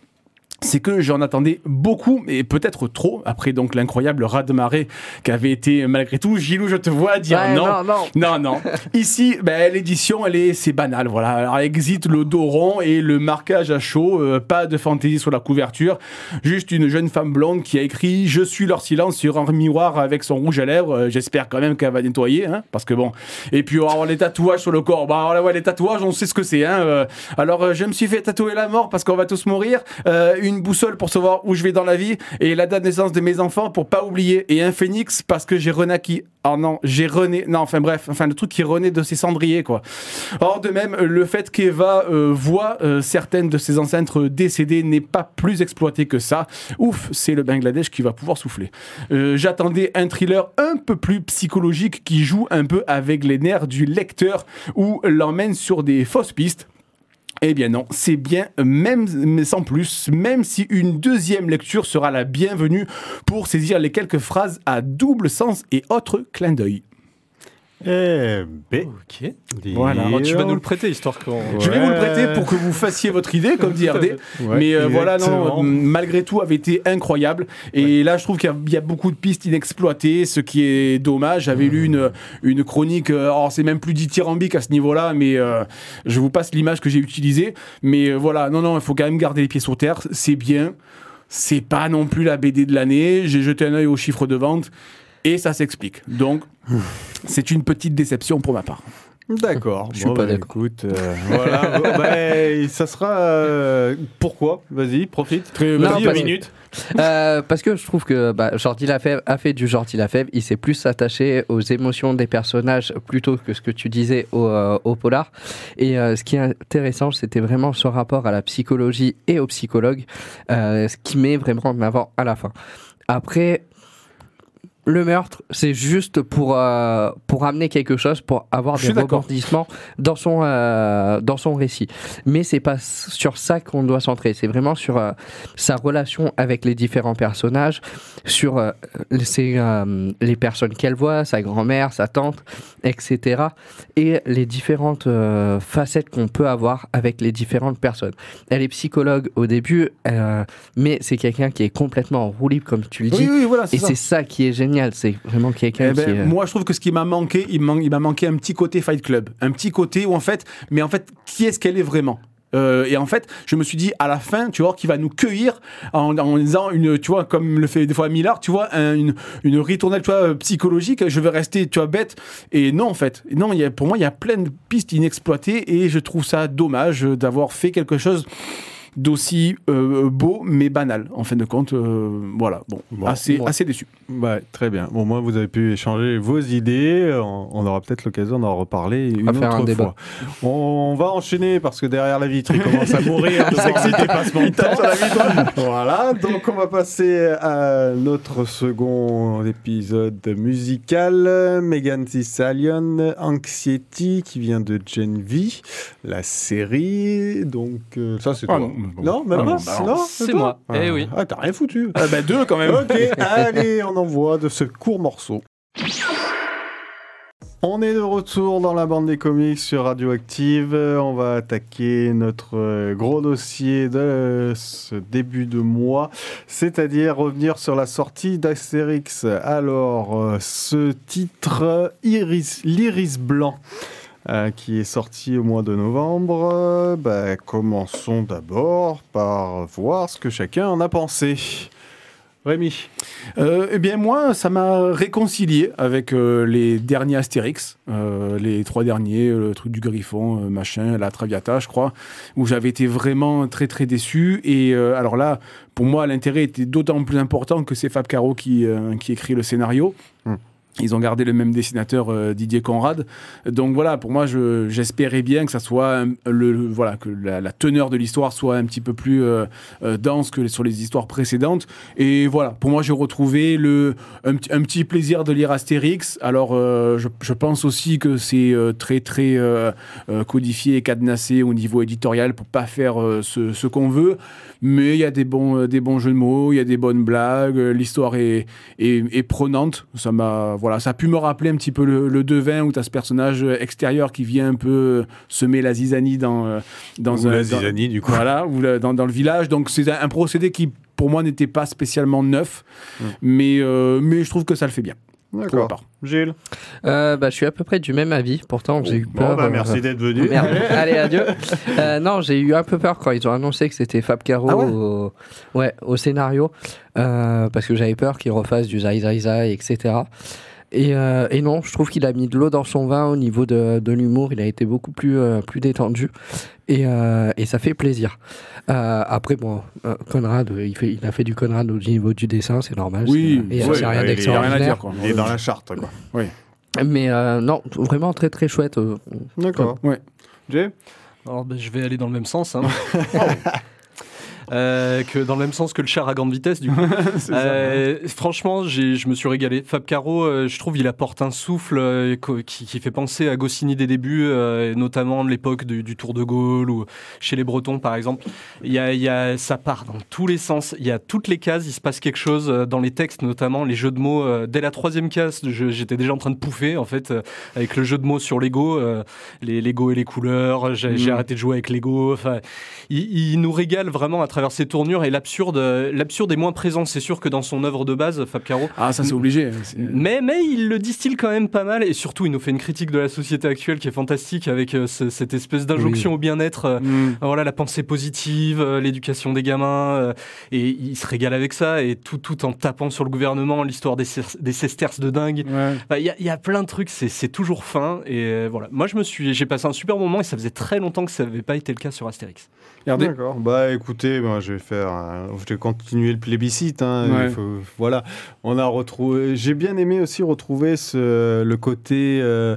[SPEAKER 6] c'est que j'en attendais beaucoup, et peut-être trop, après donc l'incroyable raz-de-marée qu'avait été malgré tout. Gilou, je te vois dire
[SPEAKER 7] Ouais,
[SPEAKER 6] non.
[SPEAKER 7] non, non.
[SPEAKER 6] Non, non. Ici, ben, l'édition, elle est, c'est banal. Voilà. Alors, exit le dos rond et le marquage à chaud. euh, pas de fantaisie sur la couverture. Juste une jeune femme blonde qui a écrit Je suis leur silence sur un miroir avec son rouge à lèvres. Euh, J'espère quand même qu'elle va nettoyer, hein, parce que bon. Et puis, on va avoir les tatouages sur le corps. Bah, alors, ouais, les tatouages, on sait ce que c'est. Hein. euh. Alors, euh, je me suis fait tatouer la mort parce qu'on va tous mourir. Euh, une boussole pour savoir où je vais dans la vie. Et la date de naissance de mes enfants pour pas oublier. Et un phénix parce que j'ai renaquis. Oh non, j'ai rené. Non, enfin bref, enfin le truc qui renaît de ses cendriers, quoi. Or, de même, le fait qu'Eva euh, voit euh, certaines de ses ancêtres décédées n'est pas plus exploité que ça. Ouf, c'est le Bangladesh qui va pouvoir souffler. Euh, J'attendais un thriller un peu plus psychologique qui joue un peu avec les nerfs du lecteur ou l'emmène sur des fausses pistes. Eh bien non, c'est bien, même sans plus, même si une deuxième lecture sera la bienvenue pour saisir les quelques phrases à double sens et autres clins d'œil.
[SPEAKER 5] Eh ben,
[SPEAKER 8] Ok.
[SPEAKER 6] Voilà.
[SPEAKER 8] Alors, tu vas nous le prêter histoire qu'on.
[SPEAKER 6] Je vais vous le
[SPEAKER 5] Ouais.
[SPEAKER 6] prêter pour que vous fassiez votre idée, comme dit RD.
[SPEAKER 5] Ouais,
[SPEAKER 6] Mais euh, voilà, non, non, malgré tout, avait été incroyable. Et là, je trouve qu'il y a- il y, a beaucoup de pistes inexploitées, ce qui est dommage. J'avais lu une, une chronique, euh, alors c'est même plus dithyrambique à ce niveau-là, mais euh, je vous passe l'image que j'ai utilisée. Mais euh, voilà, non, non, il faut quand même garder les pieds sur terre. C'est bien. C'est pas non plus la BD de l'année. J'ai jeté un œil aux chiffres de vente. Et ça s'explique. Donc, c'est une petite déception pour ma part.
[SPEAKER 5] D'accord.
[SPEAKER 7] Je suis pas
[SPEAKER 5] bah,
[SPEAKER 7] d'accord.
[SPEAKER 5] Écoute, euh, voilà. Bon, bah, ça sera. euh, pourquoi? Vas-y, profite.
[SPEAKER 6] Très
[SPEAKER 7] Non,
[SPEAKER 6] vas-y,
[SPEAKER 7] parce-
[SPEAKER 6] une minute.
[SPEAKER 7] Euh, parce que je trouve que bah, Jordi Lafèvre a fait du Jordi Lafèvre. Il s'est plus attaché aux émotions des personnages plutôt que ce que tu disais au, euh, au polar. Et euh, ce qui est intéressant, c'était vraiment son rapport à la psychologie et au psychologue, euh, ce qui met vraiment en avant à la fin. Après. Le meurtre, c'est juste pour, euh, pour amener quelque chose, pour avoir des rebondissements dans son, euh, dans son récit. Mais c'est pas sur ça qu'on doit centrer. C'est vraiment sur euh, sa relation avec les différents personnages, sur ses, les personnes qu'elle voit, sa grand-mère, sa tante, etc. Et les différentes facettes qu'on peut avoir avec les différentes personnes. Elle est psychologue au début, mais c'est quelqu'un qui est complètement en roue libre, comme tu le dis.
[SPEAKER 6] Oui, oui, voilà, c'est
[SPEAKER 7] Et
[SPEAKER 6] ça.
[SPEAKER 7] c'est ça qui est génial, c'est vraiment quelqu'un
[SPEAKER 6] Eh ben,
[SPEAKER 7] qui est...
[SPEAKER 6] Moi, je trouve que ce qui m'a manqué, il m'a manqué un petit côté Fight Club. Un petit côté où, en fait, mais en fait, qui est-ce qu'elle est vraiment? Euh, et en fait, je me suis dit à la fin, tu vois, qui va nous cueillir en, en disant une, tu vois, comme le fait des fois Millard, tu vois, un- une, une ritournelle, tu vois, euh, psychologique. Je vais rester, tu vois, bête. Et non, en fait, non, il y a, pour moi, il y a plein de pistes inexploitées et je trouve ça dommage d'avoir fait quelque chose d'aussi euh, beau mais banal en fin de compte euh, voilà bon,
[SPEAKER 5] Bon,
[SPEAKER 6] assez
[SPEAKER 7] bon.
[SPEAKER 6] assez déçu
[SPEAKER 5] Ouais, très bien. Bon, moi, vous avez pu échanger vos idées. On, aura peut-être l'occasion d'en reparler une autre
[SPEAKER 7] un débat.
[SPEAKER 5] fois. On, va enchaîner parce que derrière la vitre, il commence à mourir de voir les dépassements de temps. Voilà, donc on va passer à notre second épisode musical. Megan Thee Stallion, Anxiety, qui vient de Gen V, la série. Donc, euh, ça, c'est
[SPEAKER 6] Ah
[SPEAKER 5] toi.
[SPEAKER 6] Non,
[SPEAKER 5] Non, même
[SPEAKER 6] Ah,
[SPEAKER 5] pas.
[SPEAKER 6] bah,
[SPEAKER 5] non,
[SPEAKER 8] c'est moi.
[SPEAKER 5] Ah.
[SPEAKER 8] Eh oui.
[SPEAKER 5] Ah, t'as rien foutu.
[SPEAKER 6] Ah bah deux quand même.
[SPEAKER 5] ok, allez, on envoie de ce court morceau. On est de retour dans la bande des comics sur Radioactive. On va attaquer notre euh, gros dossier de ce début de mois, c'est-à-dire revenir sur la sortie d'Astérix. Alors, euh, ce titre, Iris, l'Iris Blanc, euh, qui est sorti au mois de novembre, euh, bah, commençons d'abord par voir ce que chacun en a pensé. Rémi.
[SPEAKER 6] Euh, eh bien, moi, ça m'a réconcilié avec euh, les derniers Astérix, euh, les trois derniers, le truc du Griffon, machin, la Traviata, je crois, où j'avais été vraiment très très déçu. Et alors là, pour moi, l'intérêt était d'autant plus important que c'est Fab Caro qui, qui écrit le scénario.
[SPEAKER 5] Hmm.
[SPEAKER 6] Ils ont gardé le même dessinateur euh, Didier Conrad. Donc voilà, pour moi, je- j'espérais bien que ça soit le, voilà que la, teneur de l'histoire soit un petit peu plus euh, euh, dense que sur les histoires précédentes. Et voilà, pour moi, j'ai retrouvé le, un, un petit plaisir de lire Astérix. Alors, je, pense aussi que c'est très, très codifié et cadenassé au niveau éditorial pour pas faire ce, qu'on veut. Mais il y a des bons, des bons jeux de mots, il y a des bonnes blagues, l'histoire est, est, est prenante. Ça m'a, voilà, ça a pu me rappeler un petit peu le, le devin où tu as ce personnage extérieur qui vient un peu semer la zizanie dans, euh, dans
[SPEAKER 5] Ou
[SPEAKER 6] un.
[SPEAKER 5] la
[SPEAKER 6] dans-
[SPEAKER 5] zizanie, du coup.
[SPEAKER 6] Voilà, ou le- dans, dans le village. Donc c'est un, un procédé qui, pour moi, n'était pas spécialement neuf,
[SPEAKER 5] Mm.
[SPEAKER 6] mais, euh, mais je trouve que ça le fait bien.
[SPEAKER 5] D'accord. Gilles.
[SPEAKER 7] Euh, bah, je suis à peu près du même avis. Pourtant, j'ai eu
[SPEAKER 5] Bon,
[SPEAKER 7] peur.
[SPEAKER 5] bah,
[SPEAKER 7] euh,
[SPEAKER 5] merci d'être venu.
[SPEAKER 7] Merde. Allez, adieu. Euh, non, j'ai eu un peu peur quand ils ont annoncé que c'était Fab Caro
[SPEAKER 6] Ah ouais
[SPEAKER 7] au... ouais, au scénario, euh, parce que j'avais peur qu'il refasse du Zai Zai Zai, etc. Et, euh, et non, je trouve qu'il a mis de l'eau dans son vin au niveau de, de l'humour. Il a été beaucoup plus, euh, plus détendu. Et, euh, et ça fait plaisir. Euh, après, bon, euh, Conrad, il, fait, il a fait du Conrad au niveau du dessin, c'est normal.
[SPEAKER 6] Oui,
[SPEAKER 7] c'est- c'est rien
[SPEAKER 5] ouais, a
[SPEAKER 6] Il n'y a rien à
[SPEAKER 7] d'extraordinaire.
[SPEAKER 6] dire. Quoi.
[SPEAKER 5] Il est dans la charte, quoi.
[SPEAKER 7] Mais euh, non, vraiment très très chouette.
[SPEAKER 5] D'accord.
[SPEAKER 6] Ouais.
[SPEAKER 5] Jay?
[SPEAKER 8] Alors, ben, je vais aller dans le même sens. hein. Euh, que dans le même sens que le char à grande vitesse du coup. Euh, franchement, j'ai- je me suis régalé. Fab Caro, euh, je trouve, il apporte un souffle euh, qui, qui fait penser à Goscinny des débuts, euh, notamment de l'époque du, du Tour de Gaulle ou chez les Bretons, par exemple. Il y a, il y a, ça part dans tous les sens. Il y a toutes les cases. Il se passe quelque chose dans les textes, notamment les jeux de mots. dès la troisième case, j'étais déjà en train de pouffer en fait avec le jeu de mots sur Lego, les Lego et les couleurs. J'ai
[SPEAKER 6] Mm.
[SPEAKER 8] arrêté de jouer avec Lego. Enfin, il, il nous régale vraiment à travers ses tournures et l'absurde, euh, l'absurde est moins présent. C'est sûr que dans son œuvre de base, Fab Caro.
[SPEAKER 6] Ah, ça, c'est obligé. C'est-
[SPEAKER 8] Mais, mais il le distille quand même pas mal et surtout il nous fait une critique de la société actuelle qui est fantastique avec euh, ce- cette espèce d'injonction au bien-être. euh,
[SPEAKER 6] Mm.
[SPEAKER 8] voilà la pensée positive, euh, l'éducation des gamins, et il se régale avec ça, et tout, tout en tapant sur le gouvernement, l'histoire des, sesterces de dingue.
[SPEAKER 6] Ouais.
[SPEAKER 8] Enfin, Il y, a- il y a plein de trucs, c'est c'est toujours fin, et voilà. Moi, je me suis, j'ai passé un super moment, et ça faisait très longtemps que ça n'avait pas été le cas sur Astérix.
[SPEAKER 5] D'accord. Bah écoutez, moi, je vais faire, un- je vais continuer le plébiscite. hein.
[SPEAKER 6] Ouais.
[SPEAKER 5] Il faut- voilà, on a retrouvé. J'ai bien aimé aussi retrouver ce, le côté euh,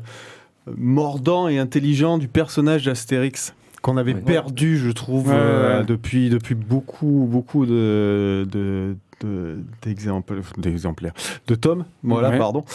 [SPEAKER 5] mordant et intelligent du personnage d'Astérix qu'on avait
[SPEAKER 7] Ouais.
[SPEAKER 5] perdu, je trouve,
[SPEAKER 6] Ouais, ouais,
[SPEAKER 5] euh, depuis depuis beaucoup beaucoup de, de de- d'exemplaires tomes voilà
[SPEAKER 6] Ouais.
[SPEAKER 5] pardon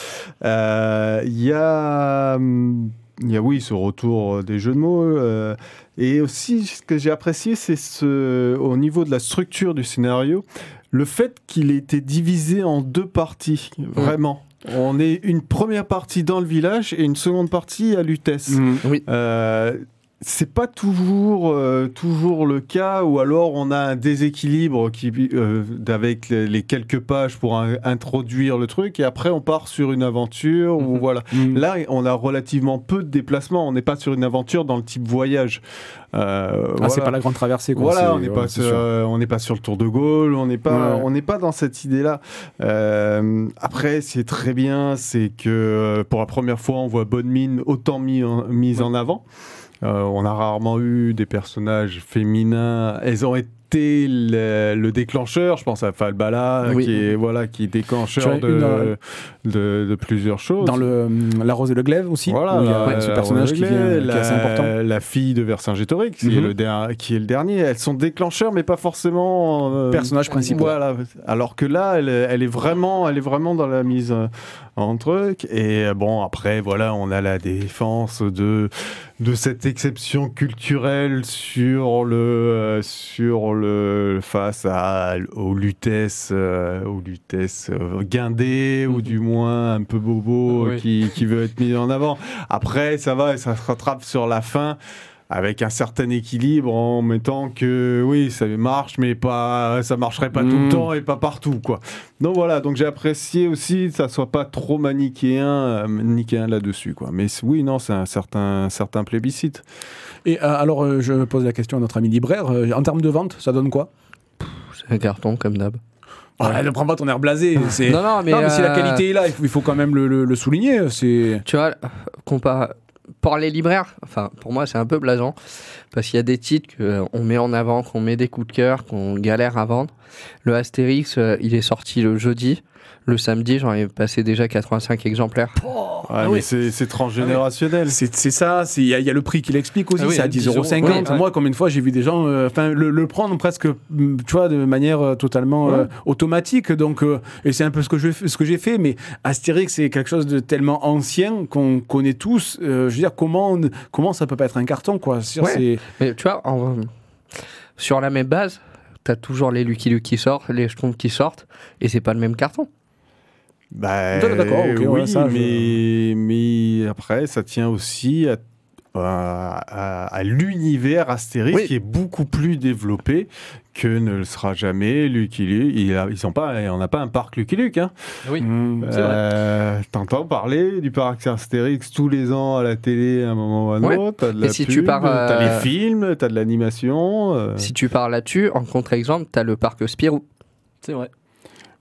[SPEAKER 5] Euh, il y a hum, il y a oui ce retour des jeux de mots euh, et aussi, ce que j'ai apprécié, c'est ce, au niveau de la structure du scénario, le fait qu'il ait été divisé en deux parties, vraiment. On est une première partie dans le village et une seconde partie à Lutèce.
[SPEAKER 6] Mm.
[SPEAKER 5] Euh, c'est pas toujours, euh, toujours le cas, ou alors on a un déséquilibre qui, euh, avec les, les quelques pages pour un- introduire le truc, et après on part sur une aventure, ou
[SPEAKER 8] Mhm.
[SPEAKER 5] voilà.
[SPEAKER 6] Mm.
[SPEAKER 5] Là, on a relativement peu de déplacements. On n'est pas sur une aventure dans le type voyage. Euh,
[SPEAKER 6] Ah,
[SPEAKER 5] voilà.
[SPEAKER 6] c'est pas la grande traversée. Quoi.
[SPEAKER 5] Voilà, on n'est
[SPEAKER 6] ouais,
[SPEAKER 5] pas, sur, euh, on n'est pas sur le Tour de Gaulle, on n'est pas,
[SPEAKER 6] Ouais.
[SPEAKER 5] on n'est pas dans cette idée-là. Euh, après, c'est très bien, c'est que euh, pour la première fois, on voit Bonne Mine autant mis en, mise en avant. Euh, on a rarement eu des personnages féminins. Elles ont été le, le déclencheur. Je pense à Falbala,
[SPEAKER 7] Oui.
[SPEAKER 5] qui est voilà, qui est déclencheur
[SPEAKER 6] une, euh,
[SPEAKER 5] de, de plusieurs choses.
[SPEAKER 6] Dans le, La Rose et le Glaive aussi.
[SPEAKER 5] Voilà,
[SPEAKER 6] il y a
[SPEAKER 5] la-
[SPEAKER 6] ce personnage qui, qui est
[SPEAKER 5] la,
[SPEAKER 6] assez important.
[SPEAKER 5] La fille de Vercingétorix, qui, est
[SPEAKER 6] Mhm.
[SPEAKER 5] le qui est le dernier. Elles sont déclencheurs, mais pas forcément. euh,
[SPEAKER 6] Personnage principal.
[SPEAKER 5] Voilà. Alors que là, elle, est- elle est vraiment, elle est vraiment dans la mise euh, en truc. Et euh, bon, après, voilà, on a la défense de, de cette exception culturelle sur le, euh, sur le face à, aux lutesses, euh, aux lutesses guindées, ou du moins un peu bobo
[SPEAKER 8] Oui.
[SPEAKER 5] qui, qui veut être mis en avant. Après, ça va, et ça se rattrape sur la fin avec un certain équilibre en mettant que oui ça marche mais pas ça marcherait pas tout le
[SPEAKER 6] Mm.
[SPEAKER 5] temps et pas partout quoi donc voilà donc j'ai apprécié aussi que ça soit pas trop manichéen euh, manichéen là-dessus quoi mais oui non c'est un certain certain plébiscite
[SPEAKER 6] Et euh, alors, euh, je pose la question à notre ami libraire. euh, en termes de vente, ça donne quoi?
[SPEAKER 7] C'est un carton comme d'hab.
[SPEAKER 6] Ah, Ne prends pas ton air blasé. C'est...
[SPEAKER 7] Non, non, mais,
[SPEAKER 6] Non, mais si la qualité est là, il faut, il faut quand même le, le- le souligner. C'est...
[SPEAKER 7] Tu vois, compa- pour les libraires, enfin, pour moi, c'est un peu blason. Parce qu'il y a des titres qu'on met en avant, qu'on met des coups de cœur, qu'on galère à vendre. Le Astérix, euh, il est sorti le jeudi. Le samedi, j'en ai passé déjà 85 exemplaires.
[SPEAKER 5] Ouais,
[SPEAKER 6] ah
[SPEAKER 5] mais
[SPEAKER 6] oui.
[SPEAKER 5] c'est transgénérationnel
[SPEAKER 6] C'est, c'est ça, il y, a- il y a le prix qui l'explique aussi,
[SPEAKER 8] Ah oui,
[SPEAKER 6] c'est à
[SPEAKER 8] 10
[SPEAKER 6] 10,50 euros.
[SPEAKER 8] euros. Oui, ouais.
[SPEAKER 6] Moi, combien de fois j'ai vu des gens euh, enfin, le, le prendre presque, mm, tu vois, de manière euh, totalement euh, automatique. Donc, euh, et c'est un peu ce que, j'ai fait, mais Astérix, c'est quelque chose de tellement ancien qu'on connaît tous. Euh, je veux dire, comment, on- comment ça peut pas être un carton, quoi? C'est-
[SPEAKER 7] Ouais. Mais tu vois, en- sur la même base, t'as toujours les Lucky Luke qui sortent, les Schtroumpfs qui sortent, et c'est pas le même carton.
[SPEAKER 5] Bah,
[SPEAKER 6] D'accord, ok,
[SPEAKER 5] oui,
[SPEAKER 6] ouais, ça, je-
[SPEAKER 5] mais, mais après, ça tient aussi à, à- à- à l'univers Astérix
[SPEAKER 7] Oui.
[SPEAKER 5] qui est beaucoup plus développé que ne le sera jamais Lucky Luke. Il a- ils sont pas, on n'a pas un parc Lucky Luke. Hein.
[SPEAKER 8] Oui.
[SPEAKER 6] Mm.
[SPEAKER 8] C'est vrai.
[SPEAKER 5] Euh, T'entends parler du parc Astérix tous les ans à la télé à un moment ou à un
[SPEAKER 7] Ouais.
[SPEAKER 5] autre? T'as de
[SPEAKER 7] Et
[SPEAKER 5] la
[SPEAKER 7] si
[SPEAKER 5] pub,
[SPEAKER 7] tu pars,
[SPEAKER 5] t'as
[SPEAKER 7] euh,
[SPEAKER 5] les films, t'as de l'animation. euh.
[SPEAKER 7] Si tu parles là-dessus, en contre-exemple, t'as le parc Spirou.
[SPEAKER 8] C'est vrai.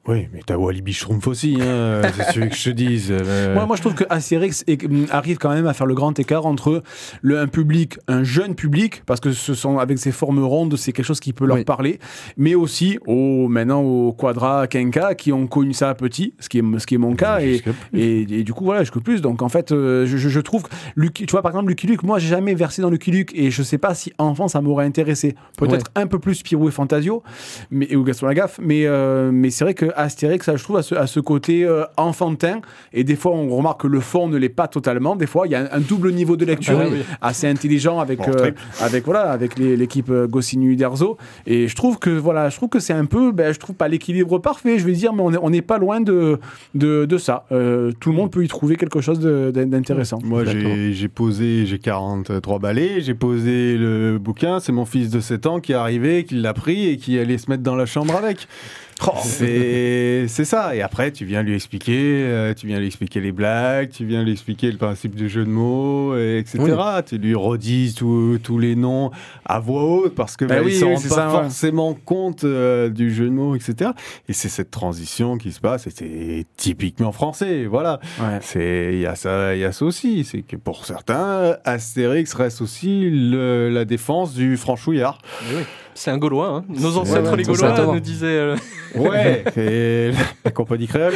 [SPEAKER 5] Oui, mais t'as Walibi Schtroumpf aussi, hein, c'est celui que je te dise. euh.
[SPEAKER 6] Moi, moi, je trouve que Astérix est- mm, arrive quand même à faire le grand écart entre le, un public, un jeune public, parce que ce sont avec ses formes rondes, c'est quelque chose qui peut leur
[SPEAKER 7] Oui.
[SPEAKER 6] parler, mais aussi au maintenant au Quadra, Kenka, qui ont connu ça petit, ce qui est ce qui est mon cas, et, et, et du coup voilà, jusque plus. Donc en fait, euh, je, je- je trouve que Lucky- tu vois par exemple Lucky Luke, moi j'ai jamais versé dans Lucky Luke, et je sais pas si enfant ça m'aurait intéressé. Peut-être un peu plus Spirou et Fantasio, mais ou Gaston Lagaffe, mais euh, mais c'est vrai que Astérix, ça, je trouve à ce, à ce côté euh, enfantin, et des fois on remarque que le fond ne l'est pas totalement. Des fois il y a un, un double niveau de lecture
[SPEAKER 8] Ah oui.
[SPEAKER 6] assez intelligent avec
[SPEAKER 5] Bon,
[SPEAKER 6] euh, avec voilà avec l'équipe euh, Goscinny Uderzo, et je trouve que voilà, je trouve que c'est un peu, ben, je trouve pas l'équilibre parfait, je vais dire, mais on est- on n'est pas loin de de, de ça. Euh, tout le monde peut y trouver quelque chose d'intéressant.
[SPEAKER 5] Moi, j'ai posé, j'ai 43 balais, j'ai posé le bouquin, c'est mon fils de 7 ans qui est arrivé, qui l'a pris et qui allait se mettre dans la chambre avec.
[SPEAKER 6] Oh.
[SPEAKER 5] C'est c'est ça. Et après, tu viens lui expliquer, euh, tu viens lui expliquer les blagues, tu viens lui expliquer le principe du jeu de mots, et etc. Tu lui redis tous tous les noms à voix haute parce que
[SPEAKER 6] Bah
[SPEAKER 5] bah,
[SPEAKER 6] oui,
[SPEAKER 5] ils s'en
[SPEAKER 6] oui,
[SPEAKER 5] pas
[SPEAKER 6] ça, ouais.
[SPEAKER 5] forcément compte euh, du jeu de mots, etc. Et c'est cette transition qui se passe et c'est typiquement français. Voilà.
[SPEAKER 6] Ouais.
[SPEAKER 5] C'est il y a ça, il y a ça aussi, c'est que pour certains, Astérix reste aussi le- la défense du franchouillard.
[SPEAKER 8] C'est un Gaulois. hein. Nos ancêtres,
[SPEAKER 7] ouais,
[SPEAKER 8] les
[SPEAKER 7] c'est
[SPEAKER 8] Gaulois, nous disaient. euh,
[SPEAKER 5] Ouais, et la compagnie créole.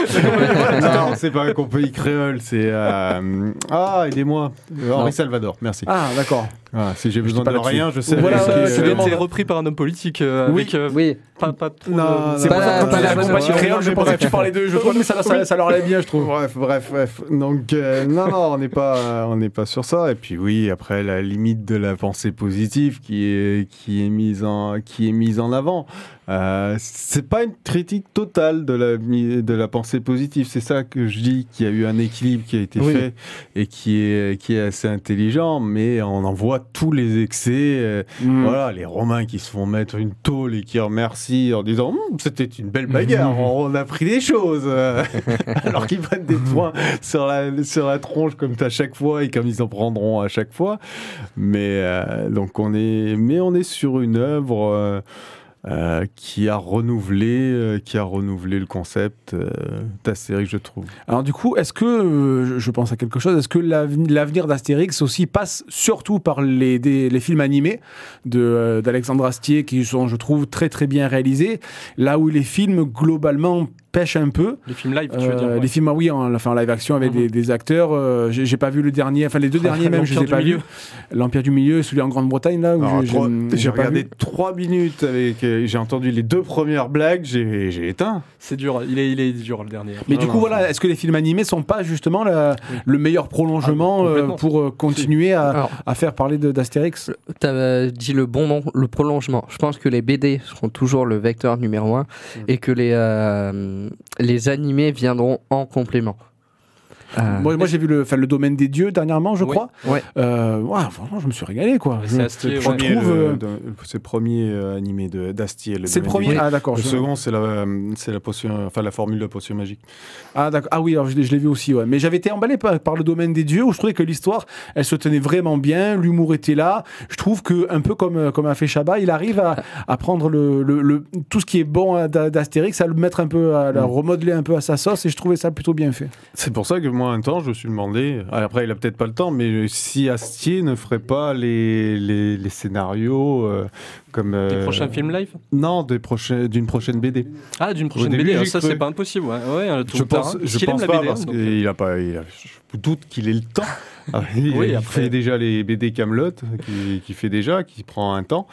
[SPEAKER 5] non, c'est pas la compagnie créole, c'est euh, ah aidez-moi, Henri Salvador, merci.
[SPEAKER 6] Ah d'accord.
[SPEAKER 5] Ah, si j'ai besoin de rien, je sais.
[SPEAKER 6] Voilà,
[SPEAKER 5] ce qui
[SPEAKER 6] ouais,
[SPEAKER 5] est-
[SPEAKER 6] je
[SPEAKER 8] Ça a
[SPEAKER 6] demande.
[SPEAKER 8] été repris par un homme politique euh,
[SPEAKER 6] Oui.
[SPEAKER 8] avec euh,
[SPEAKER 7] Oui,
[SPEAKER 8] pas, pas trop
[SPEAKER 5] Non,
[SPEAKER 6] C'est
[SPEAKER 7] Pas
[SPEAKER 6] que
[SPEAKER 7] pas la
[SPEAKER 6] compagnie créole, je pensais que tu parlais d'eux. Je trouve, mais ça, ça, ça leur allait bien, je trouve.
[SPEAKER 5] Bref, bref, bref. Donc, euh, non, non, on n'est pas, on n'est pas sur ça. Et puis, oui, après, la limite de la pensée positive qui est, qui est mise en, qui est mise en avant. Euh, c'est pas une critique totale de la, de la pensée positive. C'est ça que je dis, qu'il y a eu un équilibre qui a été
[SPEAKER 7] Oui.
[SPEAKER 5] fait et qui est, qui est assez intelligent, mais on en voit tous les excès. euh,
[SPEAKER 6] Mm.
[SPEAKER 5] Voilà, les Romains qui se font mettre une tôle et qui remercient en disant Hum, c'était une belle bagarre, on a pris des choses. Alors qu'ils prennent des points sur la, sur la tronche comme à chaque fois et comme ils en prendront à chaque fois. Mais euh, donc on est, mais on est sur une œuvre. Euh, euh, qui a renouvelé, euh, qui a renouvelé le concept d'Astérix, je trouve.
[SPEAKER 6] Alors du coup, est-ce que, je- pense à quelque chose, est-ce que l'av- l'avenir d'Astérix aussi passe surtout par les, les films animés d'Alexandre Astier qui sont, je trouve, très très bien réalisés, là où les films, globalement, pêche un peu.
[SPEAKER 8] Les films live, tu veux
[SPEAKER 6] Euh,
[SPEAKER 8] dire. ouais.
[SPEAKER 6] Les films, ah oui, en, enfin, en live action avec
[SPEAKER 8] Mhm.
[SPEAKER 6] des, des acteurs. euh, j'ai pas vu le dernier, enfin les deux derniers même, je les ai
[SPEAKER 8] L'Empire
[SPEAKER 6] pas
[SPEAKER 8] du
[SPEAKER 6] vus.
[SPEAKER 8] Milieu.
[SPEAKER 6] L'Empire du Milieu, celui en Grande-Bretagne là. J'ai-
[SPEAKER 5] regardé
[SPEAKER 6] vu.
[SPEAKER 5] trois minutes avec. euh, J'ai entendu les deux premières blagues, j'ai j'ai éteint.
[SPEAKER 8] C'est dur, il est, il est dur le dernier.
[SPEAKER 6] Mais
[SPEAKER 5] Non,
[SPEAKER 6] du coup,
[SPEAKER 5] non,
[SPEAKER 6] voilà, est-ce que les films animés sont pas justement la-
[SPEAKER 8] Oui.
[SPEAKER 6] le meilleur prolongement
[SPEAKER 8] Ah,
[SPEAKER 6] euh,
[SPEAKER 8] complètement.
[SPEAKER 6] pour euh, continuer à,
[SPEAKER 7] Alors,
[SPEAKER 6] à faire parler d'Astérix?
[SPEAKER 7] tu as dit le bon nom, le prolongement. Je pense que les BD seront toujours le vecteur numéro un
[SPEAKER 8] Mm.
[SPEAKER 7] et que les, euh, les animés viendront en complément. Euh,
[SPEAKER 6] Moi, moi j'ai vu le, enfin, le domaine des dieux dernièrement, je
[SPEAKER 8] Oui.
[SPEAKER 6] crois.
[SPEAKER 7] Ouais.
[SPEAKER 6] Euh, ouais, franchement, je me suis régalé quoi.
[SPEAKER 8] C'est
[SPEAKER 6] Je-
[SPEAKER 8] Astier,
[SPEAKER 6] je
[SPEAKER 8] ouais.
[SPEAKER 5] Premier,
[SPEAKER 6] trouve,
[SPEAKER 5] le-
[SPEAKER 6] euh,
[SPEAKER 5] de- C'est le premier euh, animé de- d'Astier.
[SPEAKER 6] C'est le premier.
[SPEAKER 5] des-
[SPEAKER 6] Ah d'accord.
[SPEAKER 5] Le
[SPEAKER 6] je-
[SPEAKER 5] second, c'est la, euh, c'est la potion, enfin la formule de la potion magique.
[SPEAKER 6] Ah, d'accord. ah oui, alors je l'ai je l'ai vu aussi, ouais. Mais j'avais été emballé par, par le domaine des dieux où je trouvais que l'histoire, elle se tenait vraiment bien, l'humour était là. Je trouve que, un peu comme, euh, comme a fait Chabat, il arrive à, à prendre le, le- le- tout ce qui est bon à- d'A- d'Astérix, à le mettre un peu, à le
[SPEAKER 5] Mm.
[SPEAKER 6] remodeler un peu à sa sauce et je trouvais ça plutôt bien fait.
[SPEAKER 5] C'est pour ça que moi, un temps, je me suis demandé. Après, il a peut-être pas le temps, mais si Astier ne ferait pas les, les, les scénarios euh, comme.
[SPEAKER 8] Des
[SPEAKER 5] euh,
[SPEAKER 8] prochains films live?
[SPEAKER 5] Non, des prochains- d'une prochaine BD.
[SPEAKER 8] Ah, d'une prochaine
[SPEAKER 5] début,
[SPEAKER 8] BD,
[SPEAKER 5] j'y
[SPEAKER 8] ça c'est pas impossible. Ouais, euh,
[SPEAKER 5] Je pense, je
[SPEAKER 8] aime la BD,
[SPEAKER 5] parce
[SPEAKER 8] hein, donc,
[SPEAKER 5] qu'il a pas. il a- je doute qu'il ait le temps. Ah, il,
[SPEAKER 8] Oui,
[SPEAKER 5] il
[SPEAKER 8] après-
[SPEAKER 5] fait déjà les BD Camelot, qui, qui fait déjà, qui prend un temps.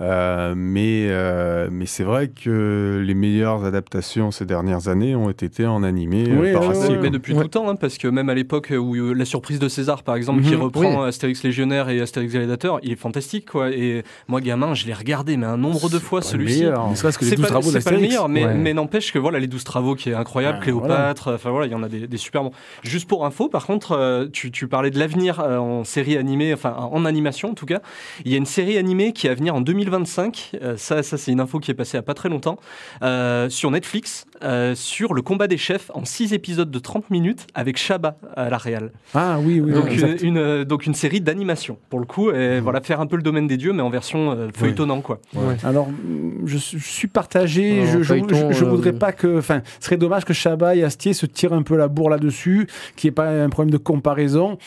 [SPEAKER 5] Euh, mais euh, mais c'est vrai que les meilleures adaptations ces dernières années ont été en animé euh,
[SPEAKER 6] Oui,
[SPEAKER 5] par Astier.
[SPEAKER 6] ouais.
[SPEAKER 8] Mais depuis
[SPEAKER 7] Ouais.
[SPEAKER 8] tout le temps, hein, parce que même à l'époque où euh, la surprise de César, par exemple,
[SPEAKER 6] Mhm.
[SPEAKER 8] qui reprend
[SPEAKER 7] Oui.
[SPEAKER 8] Astérix Légionnaire et Astérix Gladiateur, il est fantastique, quoi. Et moi, gamin, je l'ai regardé, mais un nombre de fois celui-ci. C'est
[SPEAKER 6] 12
[SPEAKER 8] pas, le meilleur, mais,
[SPEAKER 7] Ouais.
[SPEAKER 8] mais n'empêche que voilà, les 12 travaux qui est incroyable,
[SPEAKER 6] Ouais,
[SPEAKER 8] Cléopâtre, enfin voilà, il y en a des, des super bons. Juste pour info, par contre, tu, tu parlais de l'avenir en série animée, enfin en animation en tout cas. Il y a une série animée qui est à venir en 2025. euh, ça, ça c'est une info qui est passée a pas très longtemps euh, sur Netflix euh, sur le combat des chefs en 6 épisodes de 30 minutes avec Shabba à la réal.
[SPEAKER 6] Ah oui, oui.
[SPEAKER 8] Donc
[SPEAKER 6] oui,
[SPEAKER 8] une,
[SPEAKER 6] exact.
[SPEAKER 8] une, euh, donc une série d'animation pour le coup et voilà faire un peu le domaine des dieux mais en version euh, feuilletonnant quoi.
[SPEAKER 7] ouais.
[SPEAKER 6] Alors, mm, je, suis- je suis partagé.
[SPEAKER 7] Alors,
[SPEAKER 6] je, je,
[SPEAKER 7] euh,
[SPEAKER 6] voudrais pas que. Enfin, ce serait dommage que Chabat et Astier se tirent un peu la bourre là-dessus, qu'il n'y ait pas un problème de comparaison.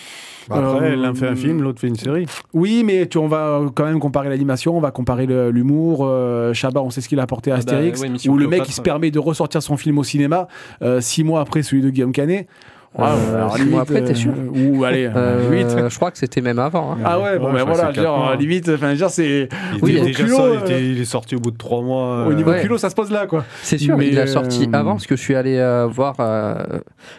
[SPEAKER 5] Après,
[SPEAKER 6] Euh,
[SPEAKER 5] l'un fait un film, l'autre fait une série.
[SPEAKER 6] Oui, mais tu, on va quand même comparer l'animation, on va comparer l'humour. Euh, Chabat, on sait ce qu'il a apporté à
[SPEAKER 8] Ah bah,
[SPEAKER 6] Astérix.
[SPEAKER 8] ouais, Mission
[SPEAKER 6] ou le mec qui se permet de ressortir son film au cinéma euh, six mois après celui de Guillaume Canet.
[SPEAKER 7] Euh,
[SPEAKER 6] alors,
[SPEAKER 7] six
[SPEAKER 6] limite,
[SPEAKER 7] mois après, t'es
[SPEAKER 6] euh,
[SPEAKER 7] sûr
[SPEAKER 6] Ou allez,
[SPEAKER 7] Euh,
[SPEAKER 6] huit.
[SPEAKER 7] je crois que c'était même avant. hein.
[SPEAKER 6] Ah ouais, bon,
[SPEAKER 5] Ouais,
[SPEAKER 6] ben voilà, genre,
[SPEAKER 5] mois.
[SPEAKER 6] limite, enfin, genre, c'est.
[SPEAKER 5] Il, déjà
[SPEAKER 6] culot,
[SPEAKER 5] ça, il,
[SPEAKER 6] euh,
[SPEAKER 5] était- il est sorti au bout de trois mois.
[SPEAKER 6] Au niveau
[SPEAKER 7] Ouais.
[SPEAKER 6] culot, ça se pose là, quoi.
[SPEAKER 7] C'est sûr,
[SPEAKER 6] Mais,
[SPEAKER 7] il a sorti
[SPEAKER 6] euh,
[SPEAKER 7] avant parce que je suis allé euh, voir euh,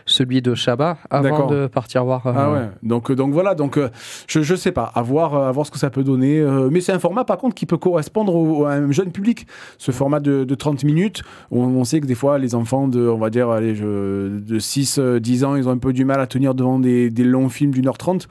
[SPEAKER 7] celui de Shabba avant de partir voir. euh,
[SPEAKER 6] Ah ouais, donc, euh, donc voilà, donc euh, je, je sais pas, à voir, euh, à voir ce que ça peut donner. euh, mais c'est un format par contre qui peut correspondre au- à un jeune public. Ce format de, de 30 minutes, on, on sait que des fois les enfants de, on va dire, allez, je- de 6, euh, 10 ans, ils ont un peu du mal à tenir devant des, des longs films d'une heure trente.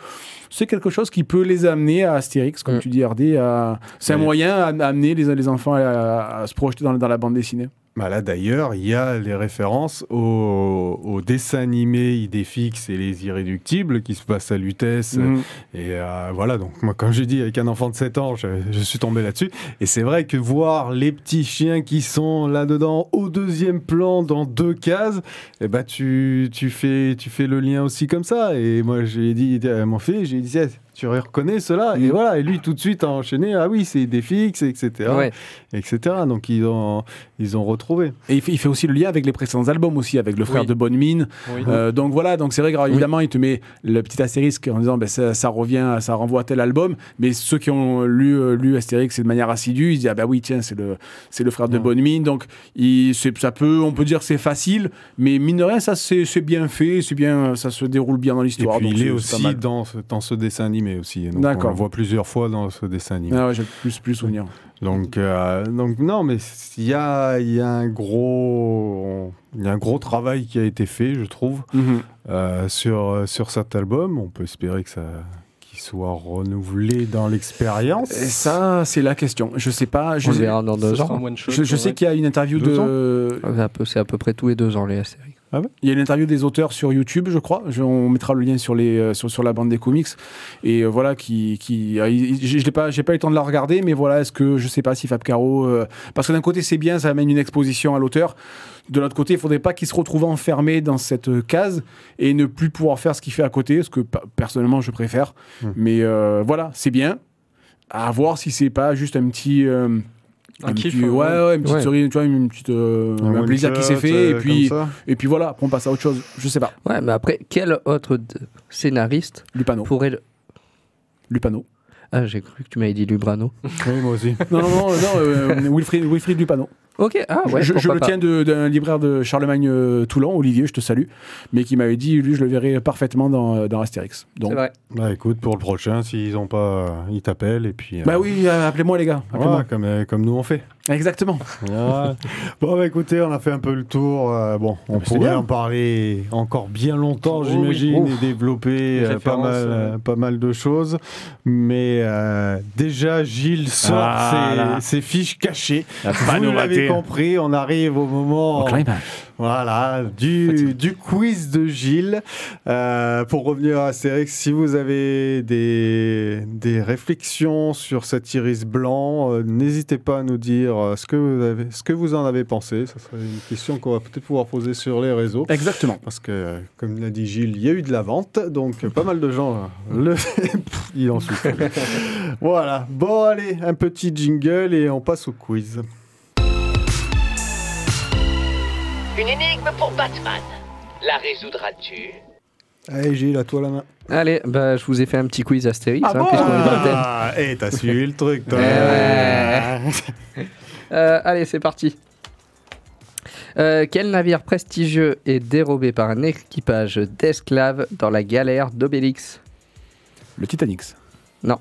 [SPEAKER 6] C'est quelque chose qui peut les amener à Astérix, comme
[SPEAKER 7] Mm.
[SPEAKER 6] tu dis, RD. à- C'est un moyen à, amener les, les enfants à, à se projeter dans, dans la bande dessinée.
[SPEAKER 5] Bah là d'ailleurs, il y a les références au, au dessin animé Idéfix et les Irréductibles qui se passent à Lutèce.
[SPEAKER 6] Mhm.
[SPEAKER 5] Et euh, voilà, donc moi, comme j'ai dit, avec un enfant de 7 ans, je, je suis tombé là-dessus. Et c'est vrai que voir les petits chiens qui sont là-dedans au deuxième plan dans deux cases, eh ben, tu, tu, fais, tu fais le lien aussi comme ça. Et moi, j'ai dit à mon fils, j'ai dit, tu reconnais cela Et
[SPEAKER 6] Mhm.
[SPEAKER 5] voilà, et lui, tout de suite, a enchaîné, ah oui, c'est Idéfix, etc.
[SPEAKER 7] Ouais.
[SPEAKER 5] etc. Donc, ils ont, ils ont retrouvé.
[SPEAKER 6] Et il fait, il fait aussi le lien avec les précédents albums aussi, avec le frère
[SPEAKER 8] Oui.
[SPEAKER 6] de Bonne Mine.
[SPEAKER 8] Oui.
[SPEAKER 6] Euh, donc voilà, donc c'est vrai que alors, évidemment, il te met le petit astérisque en disant ben, ça, ça revient, ça renvoie à tel album. Mais ceux qui ont lu, euh, lu Astérix de manière assidue, ils disent ah bah oui, tiens, c'est le, c'est le frère de
[SPEAKER 5] Ouais.
[SPEAKER 6] Bonne Mine. Donc il, ça peut, on peut dire que c'est facile, mais mine de rien, ça c'est, bien fait, c'est bien, ça se déroule bien dans
[SPEAKER 5] Et
[SPEAKER 6] l'histoire.
[SPEAKER 5] puis
[SPEAKER 6] donc
[SPEAKER 5] il est aussi dans ce, dans ce dessin animé aussi. Donc,
[SPEAKER 6] D'accord.
[SPEAKER 5] On le voit plusieurs fois dans ce dessin animé.
[SPEAKER 6] Ah ouais, j'ai plus, plus souvenir.
[SPEAKER 5] Donc, euh, donc non, mais il y a, il y a un gros, il y a un gros travail qui a été fait, je trouve, euh, sur sur cet album. On peut espérer que ça qu'il soit renouvelé dans l'expérience.
[SPEAKER 6] Et ça, c'est la question. Je sais pas. Je,
[SPEAKER 7] On
[SPEAKER 6] sais-
[SPEAKER 7] verra dans
[SPEAKER 8] Ce
[SPEAKER 7] deux
[SPEAKER 8] sera
[SPEAKER 7] ans.
[SPEAKER 8] un one shot,
[SPEAKER 6] je, je sais
[SPEAKER 8] ouais.
[SPEAKER 6] qu'il y a une interview
[SPEAKER 5] Deux
[SPEAKER 6] de.
[SPEAKER 7] C'est à peu- C'est à peu près tous les deux ans les Astérix.
[SPEAKER 6] Il y a une interview des auteurs sur YouTube, je crois. Je- on mettra le lien sur, les, euh, sur, sur la bande des comics. Et euh, voilà, qui, qui, euh, il- je n'ai pas, j'ai pas eu le temps de la regarder, mais voilà, est-ce que je sais pas si Fab Caro. euh, parce que d'un côté, c'est bien, ça amène une exposition à l'auteur. De l'autre côté, il faudrait pas qu'il se retrouve enfermé dans cette case et ne plus pouvoir faire ce qu'il fait à côté, ce que personnellement je préfère.
[SPEAKER 5] Hmm.
[SPEAKER 6] Mais voilà, c'est bien. À voir si c'est pas juste un petit. Euh,
[SPEAKER 8] Un kiff,
[SPEAKER 6] petit-
[SPEAKER 8] euh,
[SPEAKER 6] ouais, ouais, une petite
[SPEAKER 7] Ouais.
[SPEAKER 6] cerise, tu vois, une petite, euh, un
[SPEAKER 5] one
[SPEAKER 6] plaisir qui s'est fait,
[SPEAKER 5] euh,
[SPEAKER 6] et
[SPEAKER 5] comme
[SPEAKER 6] puis, et puis voilà, après on passe à autre chose. Je sais pas.
[SPEAKER 7] Ouais, mais après, quel autre scénariste
[SPEAKER 6] Lupano.
[SPEAKER 7] pourrait. le-
[SPEAKER 6] Lupano.
[SPEAKER 7] Ah, j'ai cru que tu m'avais dit Lubrano.
[SPEAKER 5] Oui, moi aussi.
[SPEAKER 6] Non, non, non, non euh, Wilfried, Wilfried Lupano.
[SPEAKER 7] Ok, ah ouais.
[SPEAKER 6] je je le tiens d'un libraire de Charlemagne euh, Toulon, Olivier, je te salue, mais qui m'avait dit, lui, je le verrais parfaitement dans, dans Astérix. Donc,
[SPEAKER 7] C'est vrai.
[SPEAKER 5] Bah écoute, pour le prochain, s'ils ont pas, ils t'appellent et puis. euh,
[SPEAKER 6] bah oui, euh, appelez-moi les gars. Appelez-moi.
[SPEAKER 5] voilà, comme, euh, comme nous on fait.
[SPEAKER 6] Exactement.
[SPEAKER 5] Ouais. bon, bah écoutez, on a fait un peu le tour. euh, bon, on pourrait
[SPEAKER 6] bien.
[SPEAKER 5] en parler encore bien longtemps,
[SPEAKER 8] Oh
[SPEAKER 5] j'imagine, et développer euh, pas, mal,
[SPEAKER 8] euh.
[SPEAKER 5] pas mal de choses. Mais euh, déjà, Gilles sort
[SPEAKER 6] Ah,
[SPEAKER 5] ses, fiches cachées. Vous l'avez compris, on arrive au moment.
[SPEAKER 6] Au climax.
[SPEAKER 5] Voilà, du, du quiz de Gilles. Euh, pour revenir à Astérix, si vous avez des, des réflexions sur cet iris blanc, euh, n'hésitez pas à nous dire euh, ce que, vous avez, ce que vous en avez pensé. Ce serait une question qu'on va peut-être pouvoir poser sur les réseaux.
[SPEAKER 6] Exactement.
[SPEAKER 5] Parce que, comme l'a dit Gilles, il y a eu de la vente, donc pas mal de gens le... Pff, il en souffle. voilà, bon allez, un petit jingle et on passe au quiz.
[SPEAKER 2] Une énigme pour Batman. La résoudras-tu?
[SPEAKER 5] Allez Gilles, à toi la main.
[SPEAKER 7] Allez, bah, je vous ai fait un petit quiz Astérix,
[SPEAKER 6] Ah
[SPEAKER 7] hein,
[SPEAKER 6] bon
[SPEAKER 7] puisqu'on est dans le thème.
[SPEAKER 5] Ah, et t'as suivi le truc, toi.
[SPEAKER 7] Eh. Euh, allez, c'est parti. Euh, quel navire prestigieux est dérobé par un équipage d'esclaves dans la galère d'Obélix?
[SPEAKER 6] Le Titanic.
[SPEAKER 5] Euh,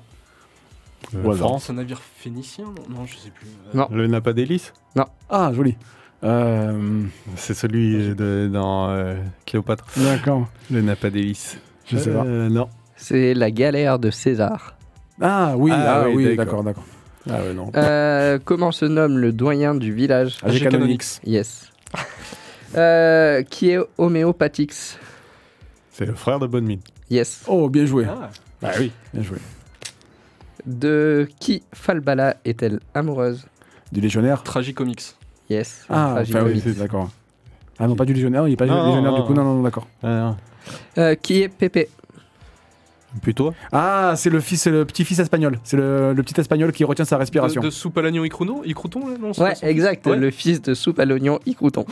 [SPEAKER 6] Au hasard.
[SPEAKER 5] France,
[SPEAKER 8] C'est un navire phénicien Non, je sais plus.
[SPEAKER 7] Non.
[SPEAKER 5] le n'a pas d'hélice
[SPEAKER 6] Ah, joli. Euh,
[SPEAKER 5] C'est celui de, dans euh, Cléopâtre.
[SPEAKER 6] D'accord.
[SPEAKER 5] Le n'a pas d'hélice.
[SPEAKER 6] Je sais pas.
[SPEAKER 5] Euh, non.
[SPEAKER 7] C'est la galère de César.
[SPEAKER 6] Ah oui,
[SPEAKER 5] Ah
[SPEAKER 6] ah,
[SPEAKER 5] oui,
[SPEAKER 6] oui,
[SPEAKER 5] d'accord.
[SPEAKER 6] d'accord.
[SPEAKER 5] Ah ouais, non.
[SPEAKER 7] Euh, comment se nomme le doyen du village
[SPEAKER 6] AG Canonix.
[SPEAKER 7] Yes. Euh, qui est homéopathix
[SPEAKER 5] C'est le frère de Bonne Mine.
[SPEAKER 7] Yes.
[SPEAKER 6] Oh, bien joué.
[SPEAKER 8] Ah,
[SPEAKER 5] Bah oui.
[SPEAKER 6] Bien joué.
[SPEAKER 7] De qui Falbala est-elle amoureuse?
[SPEAKER 6] Du légionnaire?
[SPEAKER 8] Tragicomics.
[SPEAKER 7] Yes.
[SPEAKER 6] Ah, enfin, oui, c'est d'accord. Ah non, pas du légionnaire, il est pas du
[SPEAKER 5] Non,
[SPEAKER 6] légionnaire
[SPEAKER 5] non,
[SPEAKER 6] du coup,
[SPEAKER 5] non.
[SPEAKER 6] non, non, d'accord.
[SPEAKER 7] Euh, qui est Pépé?
[SPEAKER 5] Plutôt
[SPEAKER 6] Ah, c'est le fils, c'est le petit-fils espagnol. C'est le, le petit espagnol qui retient sa respiration.
[SPEAKER 8] De, de soupe à l'oignon et crouton, et crouton là, non c'est
[SPEAKER 7] Ouais,
[SPEAKER 8] pas
[SPEAKER 7] exact.
[SPEAKER 8] Ouais.
[SPEAKER 7] Le fils de soupe à l'oignon Icrouton.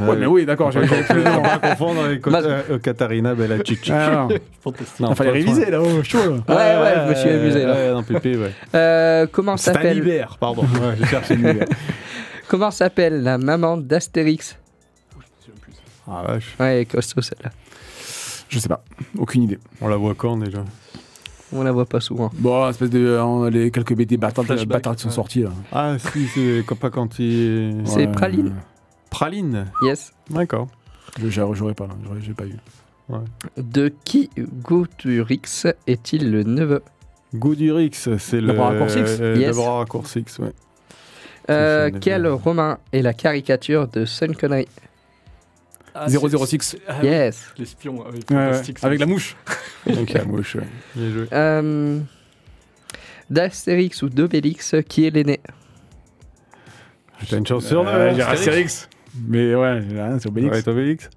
[SPEAKER 6] Ouais, mais oui, d'accord, j'avais
[SPEAKER 5] J'avais confondre avec
[SPEAKER 7] Mas-
[SPEAKER 5] euh, euh, Katharina Bellacic.
[SPEAKER 6] Ah, non.
[SPEAKER 8] Fantastique.
[SPEAKER 5] Non,
[SPEAKER 6] Il fallait réviser là, oh, chaud. là.
[SPEAKER 7] Ouais, ouais, je me suis amusé, là.
[SPEAKER 5] Ouais, non, Pépé, ouais.
[SPEAKER 7] Euh, comment s'appelle
[SPEAKER 5] pardon. Ouais, j'ai cherché.
[SPEAKER 7] Comment s'appelle la maman d'Astérix
[SPEAKER 5] Ah vache.
[SPEAKER 7] Ouais, elle est costaud celle-là.
[SPEAKER 6] Je sais pas, aucune idée.
[SPEAKER 5] On la voit quand déjà?
[SPEAKER 7] On la voit pas souvent.
[SPEAKER 6] Bon, espèce de. euh, les quelques BD bâtards
[SPEAKER 8] Flashback,
[SPEAKER 6] bâtards qui sont
[SPEAKER 8] ouais.
[SPEAKER 6] sortis là.
[SPEAKER 5] Ah si, c'est quand- pas quand il...
[SPEAKER 7] C'est
[SPEAKER 6] Ouais,
[SPEAKER 7] Praline.
[SPEAKER 5] Praline?
[SPEAKER 7] Yes.
[SPEAKER 5] D'accord.
[SPEAKER 6] Je j'aurais j'aurais pas, là, j'aurais- j'ai pas eu.
[SPEAKER 7] De qui Gauturix est-il le neveu?
[SPEAKER 5] Goudurix, c'est le...
[SPEAKER 6] bras raccourcix
[SPEAKER 5] euh,
[SPEAKER 7] Yes.
[SPEAKER 5] Le bras raccourcix, ouais.
[SPEAKER 7] Euh, Quel romain est la caricature de Sean Connery
[SPEAKER 8] Ah,
[SPEAKER 6] 006.
[SPEAKER 8] c'est- ah,
[SPEAKER 7] Yes.
[SPEAKER 8] L'espion,
[SPEAKER 6] Ouais, ouais,
[SPEAKER 8] ça.
[SPEAKER 6] Avec la mouche.
[SPEAKER 5] Donc la mouche, ouais. Bien joué.
[SPEAKER 7] Euh, D'Astérix ou d'Obélix, qui est l'aîné
[SPEAKER 5] T'as une chance sur deux.
[SPEAKER 6] Euh,
[SPEAKER 5] hein.
[SPEAKER 6] j'ai Astérix. Mais ouais, j'ai rien, c'est Obélix.
[SPEAKER 5] Ouais, Obélix.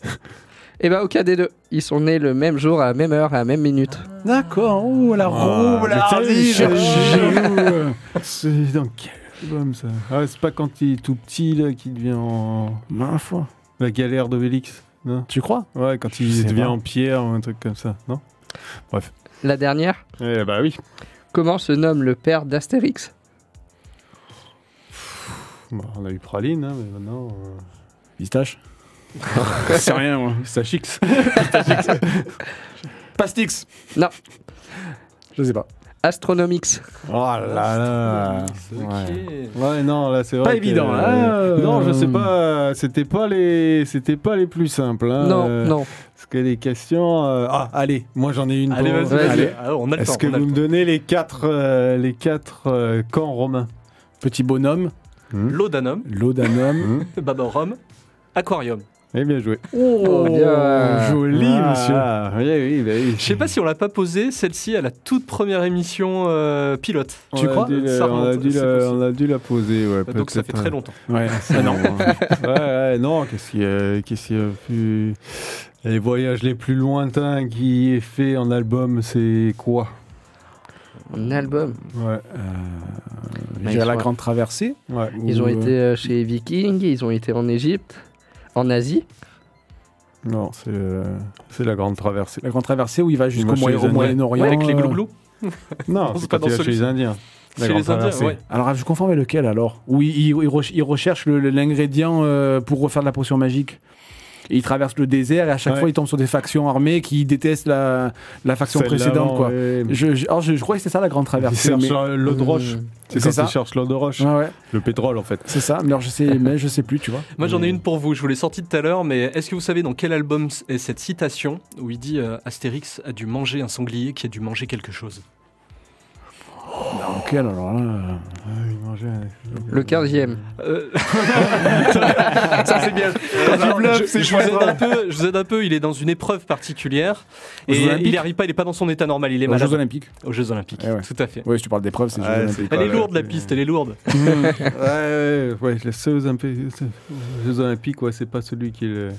[SPEAKER 7] Eh ben, aucun des deux. Ils sont nés le même jour, à la même heure, à la même minute.
[SPEAKER 6] D'accord, oh la
[SPEAKER 5] Ah,
[SPEAKER 6] roue,
[SPEAKER 5] mais
[SPEAKER 6] la j'ai-
[SPEAKER 5] C'est dans quel album ça Ah, c'est pas quand il est tout petit là qu'il devient en.
[SPEAKER 6] Ma foi.
[SPEAKER 5] La galère d'Obélix Non?
[SPEAKER 6] Tu crois?
[SPEAKER 5] Ouais, quand il devient
[SPEAKER 6] pas.
[SPEAKER 5] en pierre ou un truc comme ça, non?
[SPEAKER 7] La dernière?
[SPEAKER 5] Eh bah oui.
[SPEAKER 7] Comment se nomme le père d'Astérix?
[SPEAKER 5] Bon, on a eu Praline, hein, mais maintenant. euh,
[SPEAKER 6] Pistache C'est rien, moi.
[SPEAKER 5] Pistachix.
[SPEAKER 6] Pastix
[SPEAKER 7] Non.
[SPEAKER 6] Je sais pas.
[SPEAKER 7] Astronomix.
[SPEAKER 5] Oh là là. Ouais. Ouais, non, là c'est vrai.
[SPEAKER 6] Pas
[SPEAKER 5] que-
[SPEAKER 6] évident, hein.
[SPEAKER 5] Non, je sais pas. C'était pas les, c'était pas les plus simples. Hein,
[SPEAKER 7] non,
[SPEAKER 5] euh,
[SPEAKER 7] non.
[SPEAKER 5] Parce que les questions. euh, Ah, allez, moi j'en ai une.
[SPEAKER 8] Allez,
[SPEAKER 5] pour-
[SPEAKER 8] vas-y.
[SPEAKER 7] Allez.
[SPEAKER 8] Ah, on a le
[SPEAKER 5] Est-ce
[SPEAKER 8] temps.
[SPEAKER 5] que
[SPEAKER 8] on a
[SPEAKER 5] vous me donnez les quatre, euh, les quatre euh, camps romains?
[SPEAKER 6] Petit bonhomme,
[SPEAKER 8] Laudanum,
[SPEAKER 6] laudanum.
[SPEAKER 8] Babarum, Aquarium.
[SPEAKER 5] Eh bien joué.
[SPEAKER 7] Oh, bien.
[SPEAKER 6] Joli, monsieur.
[SPEAKER 5] Oui, oui, bah oui.
[SPEAKER 8] Je sais pas si on l'a pas posé celle-ci à la toute première émission euh, pilote.
[SPEAKER 5] On
[SPEAKER 6] Tu crois
[SPEAKER 5] dû la-
[SPEAKER 8] Ça
[SPEAKER 5] on, a dû la,
[SPEAKER 8] possible.
[SPEAKER 5] on a dû la poser, ouais.
[SPEAKER 8] Donc ça fait très
[SPEAKER 5] euh,
[SPEAKER 8] longtemps.
[SPEAKER 6] Ouais,
[SPEAKER 5] Ah non. ouais, ouais, non, qu'est-ce qu'il y a, qu'est-ce qu'il y a plus... Les voyages les plus lointains qui est fait en album, c'est quoi?
[SPEAKER 7] Un album.
[SPEAKER 5] Ouais.
[SPEAKER 6] Euh,
[SPEAKER 7] Bah,
[SPEAKER 6] la grande traversée.
[SPEAKER 5] ouais.
[SPEAKER 7] Ils ont été euh, chez Viking, ils ont été en Égypte, en Asie.
[SPEAKER 5] Non, c'est euh, c'est la grande traversée.
[SPEAKER 6] La grande traversée où il va jusqu'au
[SPEAKER 5] va chez
[SPEAKER 6] Moyen- au. Moyen-Orient.
[SPEAKER 8] Ouais, avec les
[SPEAKER 6] euh,
[SPEAKER 8] glouglous.
[SPEAKER 5] Non,
[SPEAKER 8] c'est pas
[SPEAKER 5] pas
[SPEAKER 8] dans
[SPEAKER 5] chez
[SPEAKER 8] celui-ci.
[SPEAKER 5] les Indiens. La
[SPEAKER 8] Chez
[SPEAKER 5] grande
[SPEAKER 8] les Indiens,
[SPEAKER 5] traversée.
[SPEAKER 8] ouais.
[SPEAKER 6] Alors, je confonds avec lequel alors? Où il, il- il reche- il recherche le- le- l'ingrédient euh, pour refaire de la potion magique? Et il traverse le désert et à chaque
[SPEAKER 5] Ouais.
[SPEAKER 6] fois il tombe sur des factions armées qui détestent la, la faction
[SPEAKER 5] Celle
[SPEAKER 6] précédente. Quoi.
[SPEAKER 5] ouais.
[SPEAKER 6] Je, je, alors, je, je crois que c'est ça la grande traversée. mais-
[SPEAKER 5] euh, l'eau de roche.
[SPEAKER 7] Mmh.
[SPEAKER 5] C'est
[SPEAKER 6] ça.
[SPEAKER 5] ils cherchent l'eau de roche.
[SPEAKER 6] Ouais, ouais,
[SPEAKER 5] Le pétrole, en fait.
[SPEAKER 6] c'est ça. Mais alors je sais, mais je sais plus, tu vois.
[SPEAKER 8] Moi j'en ai une pour vous, je vous l'ai sortie tout à l'heure, mais est-ce que vous savez dans quel album est cette citation où il dit euh, Astérix a dû manger un sanglier qui a dû manger quelque chose?
[SPEAKER 6] Dans quel alors là
[SPEAKER 5] Ah, il mangeait un-
[SPEAKER 7] Le 15e.
[SPEAKER 8] Euh, Ça c'est bien. Je, vous aide un peu, je vous aide un peu, il est dans une épreuve particulière
[SPEAKER 6] Aux
[SPEAKER 8] et il n'y arrive pas, il n'est pas dans son état normal, il est
[SPEAKER 6] Aux
[SPEAKER 8] malade.
[SPEAKER 6] Jeux Olympiques.
[SPEAKER 8] Aux Jeux Olympiques,
[SPEAKER 6] Eh ouais.
[SPEAKER 8] tout à fait.
[SPEAKER 6] Oui, si tu parles d'épreuve, c'est les Jeux
[SPEAKER 5] Ouais,
[SPEAKER 6] Olympiques.
[SPEAKER 8] Elle est lourde la piste, elle est lourde.
[SPEAKER 5] Ouais, ouais, ouais, Olympiques, aux Jeux Olympiques, ouais, c'est pas celui qui est le,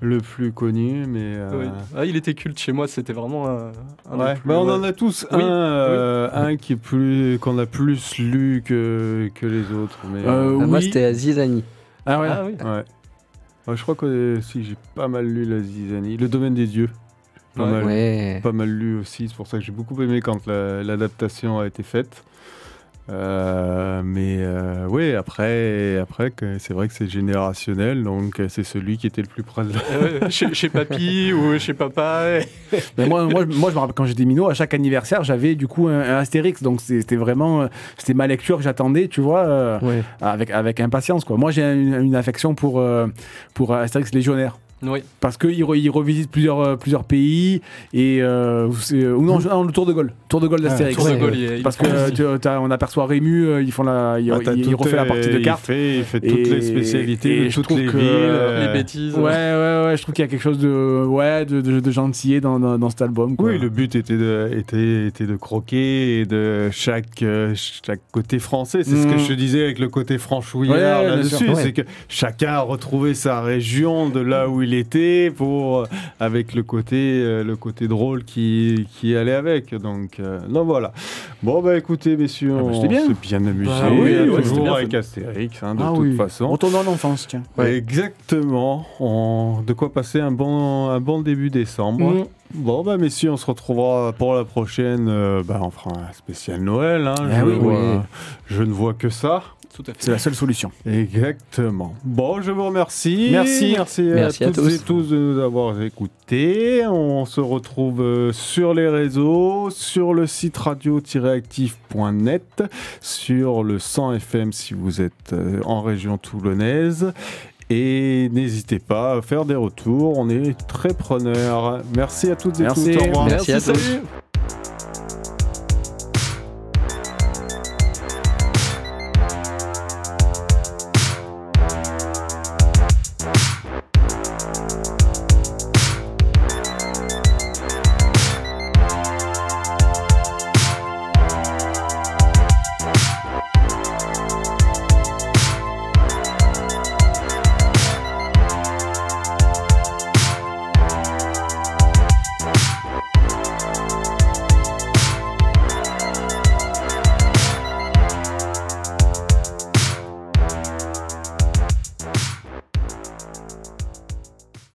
[SPEAKER 5] le plus connu, mais. euh,
[SPEAKER 8] Oui. Ah, il était culte chez moi, c'était vraiment un. un
[SPEAKER 5] Ouais,
[SPEAKER 8] plus-
[SPEAKER 5] bah on
[SPEAKER 8] ouais.
[SPEAKER 5] en a tous
[SPEAKER 8] Oui,
[SPEAKER 5] un, euh, un qui est plus qu'on a plus lu que, que les autres. Mais,
[SPEAKER 6] Euh,
[SPEAKER 7] Ah, Moi, c'était à Zizani.
[SPEAKER 6] Ah ouais?
[SPEAKER 8] Ah oui.
[SPEAKER 5] ouais. Ouais, je crois que si j'ai pas mal lu la le domaine des dieux. Pas,
[SPEAKER 8] Ouais.
[SPEAKER 5] mal,
[SPEAKER 7] Ouais.
[SPEAKER 5] pas mal lu aussi, c'est pour ça que j'ai beaucoup aimé quand la- l'adaptation a été faite. Euh, mais euh, oui, après, après c'est vrai que c'est générationnel, donc euh, c'est celui qui était le plus près de la...
[SPEAKER 8] Euh, ouais, chez, chez papy ou chez papa. et-
[SPEAKER 6] Mais moi, moi, moi, je me rappelle quand j'étais minot, à chaque anniversaire, j'avais du coup un, un Astérix. Donc c'était vraiment, c'était ma lecture que j'attendais, tu vois, euh,
[SPEAKER 7] Ouais.
[SPEAKER 6] avec, avec impatience. Quoi. Moi, j'ai une, une affection pour, euh, pour Astérix légionnaire.
[SPEAKER 8] Oui.
[SPEAKER 6] Parce qu'il re, il revisite plusieurs, euh, plusieurs pays. Et, euh, ou non, non, le Tour de Gaulle. Tour de Gaulle d'Astérix.
[SPEAKER 8] Tour de
[SPEAKER 7] ouais.
[SPEAKER 8] Gaulle, il- il
[SPEAKER 6] Parce que tu- on aperçoit Rému, euh, ils font la, il,
[SPEAKER 5] Ah,
[SPEAKER 6] il- il refait la
[SPEAKER 5] euh,
[SPEAKER 6] partie de
[SPEAKER 5] il
[SPEAKER 6] cartes.
[SPEAKER 5] fait- Il fait, toutes
[SPEAKER 6] Et-
[SPEAKER 5] les spécialités
[SPEAKER 6] et
[SPEAKER 5] toutes les villes.
[SPEAKER 6] euh,
[SPEAKER 8] les
[SPEAKER 5] euh,
[SPEAKER 8] bêtises.
[SPEAKER 6] Ouais, ouais, ouais, je trouve qu'il y a quelque chose de, ouais, de, de, dans, dans, dans cet album. Quoi.
[SPEAKER 5] Oui, le but était de, était, était de croquer et de chaque, euh, chaque côté français. C'est ce que
[SPEAKER 6] Mm.
[SPEAKER 5] je te disais avec le côté franchouillard là-dessus.
[SPEAKER 6] sûr,
[SPEAKER 5] C'est que chacun a retrouvé sa région de là où il était pour, euh, avec le côté, euh, le côté drôle qui, qui allait avec. Donc, euh, non, voilà. Bon, bah écoutez, messieurs,
[SPEAKER 6] Ah bah,
[SPEAKER 5] on
[SPEAKER 6] c'était bien.
[SPEAKER 5] s'est bien amusé.
[SPEAKER 8] Bah oui, c'était
[SPEAKER 5] toujours
[SPEAKER 8] bien
[SPEAKER 5] avec. Astérix, hein, de
[SPEAKER 6] Ah
[SPEAKER 5] toute
[SPEAKER 6] oui.
[SPEAKER 5] façon.
[SPEAKER 6] Retournons en enfance, tiens.
[SPEAKER 7] Ouais.
[SPEAKER 5] Exactement. On- De quoi passer un bon, un bon début décembre.
[SPEAKER 6] Mm.
[SPEAKER 5] Bon, bah, messieurs, on se retrouvera pour la prochaine. euh, bah, on fera un spécial Noël. hein.
[SPEAKER 6] Ah
[SPEAKER 5] je,
[SPEAKER 6] oui,
[SPEAKER 5] vois-
[SPEAKER 7] oui.
[SPEAKER 5] je ne vois que ça.
[SPEAKER 8] Tout à fait.
[SPEAKER 6] C'est la seule solution.
[SPEAKER 5] Exactement. Bon, je vous remercie.
[SPEAKER 6] Merci.
[SPEAKER 5] Merci,
[SPEAKER 7] Merci
[SPEAKER 5] à,
[SPEAKER 7] à
[SPEAKER 5] toutes
[SPEAKER 7] tous.
[SPEAKER 5] et tous de nous avoir écoutés. On se retrouve euh, sur les réseaux, sur le site radio-actif.net, sur le 100 FM si vous êtes euh, en région toulonnaise. Et n'hésitez pas à faire des retours, on est très preneurs. Merci à toutes et
[SPEAKER 6] Merci.
[SPEAKER 5] tous. Au revoir.
[SPEAKER 7] Merci à tous.
[SPEAKER 8] salut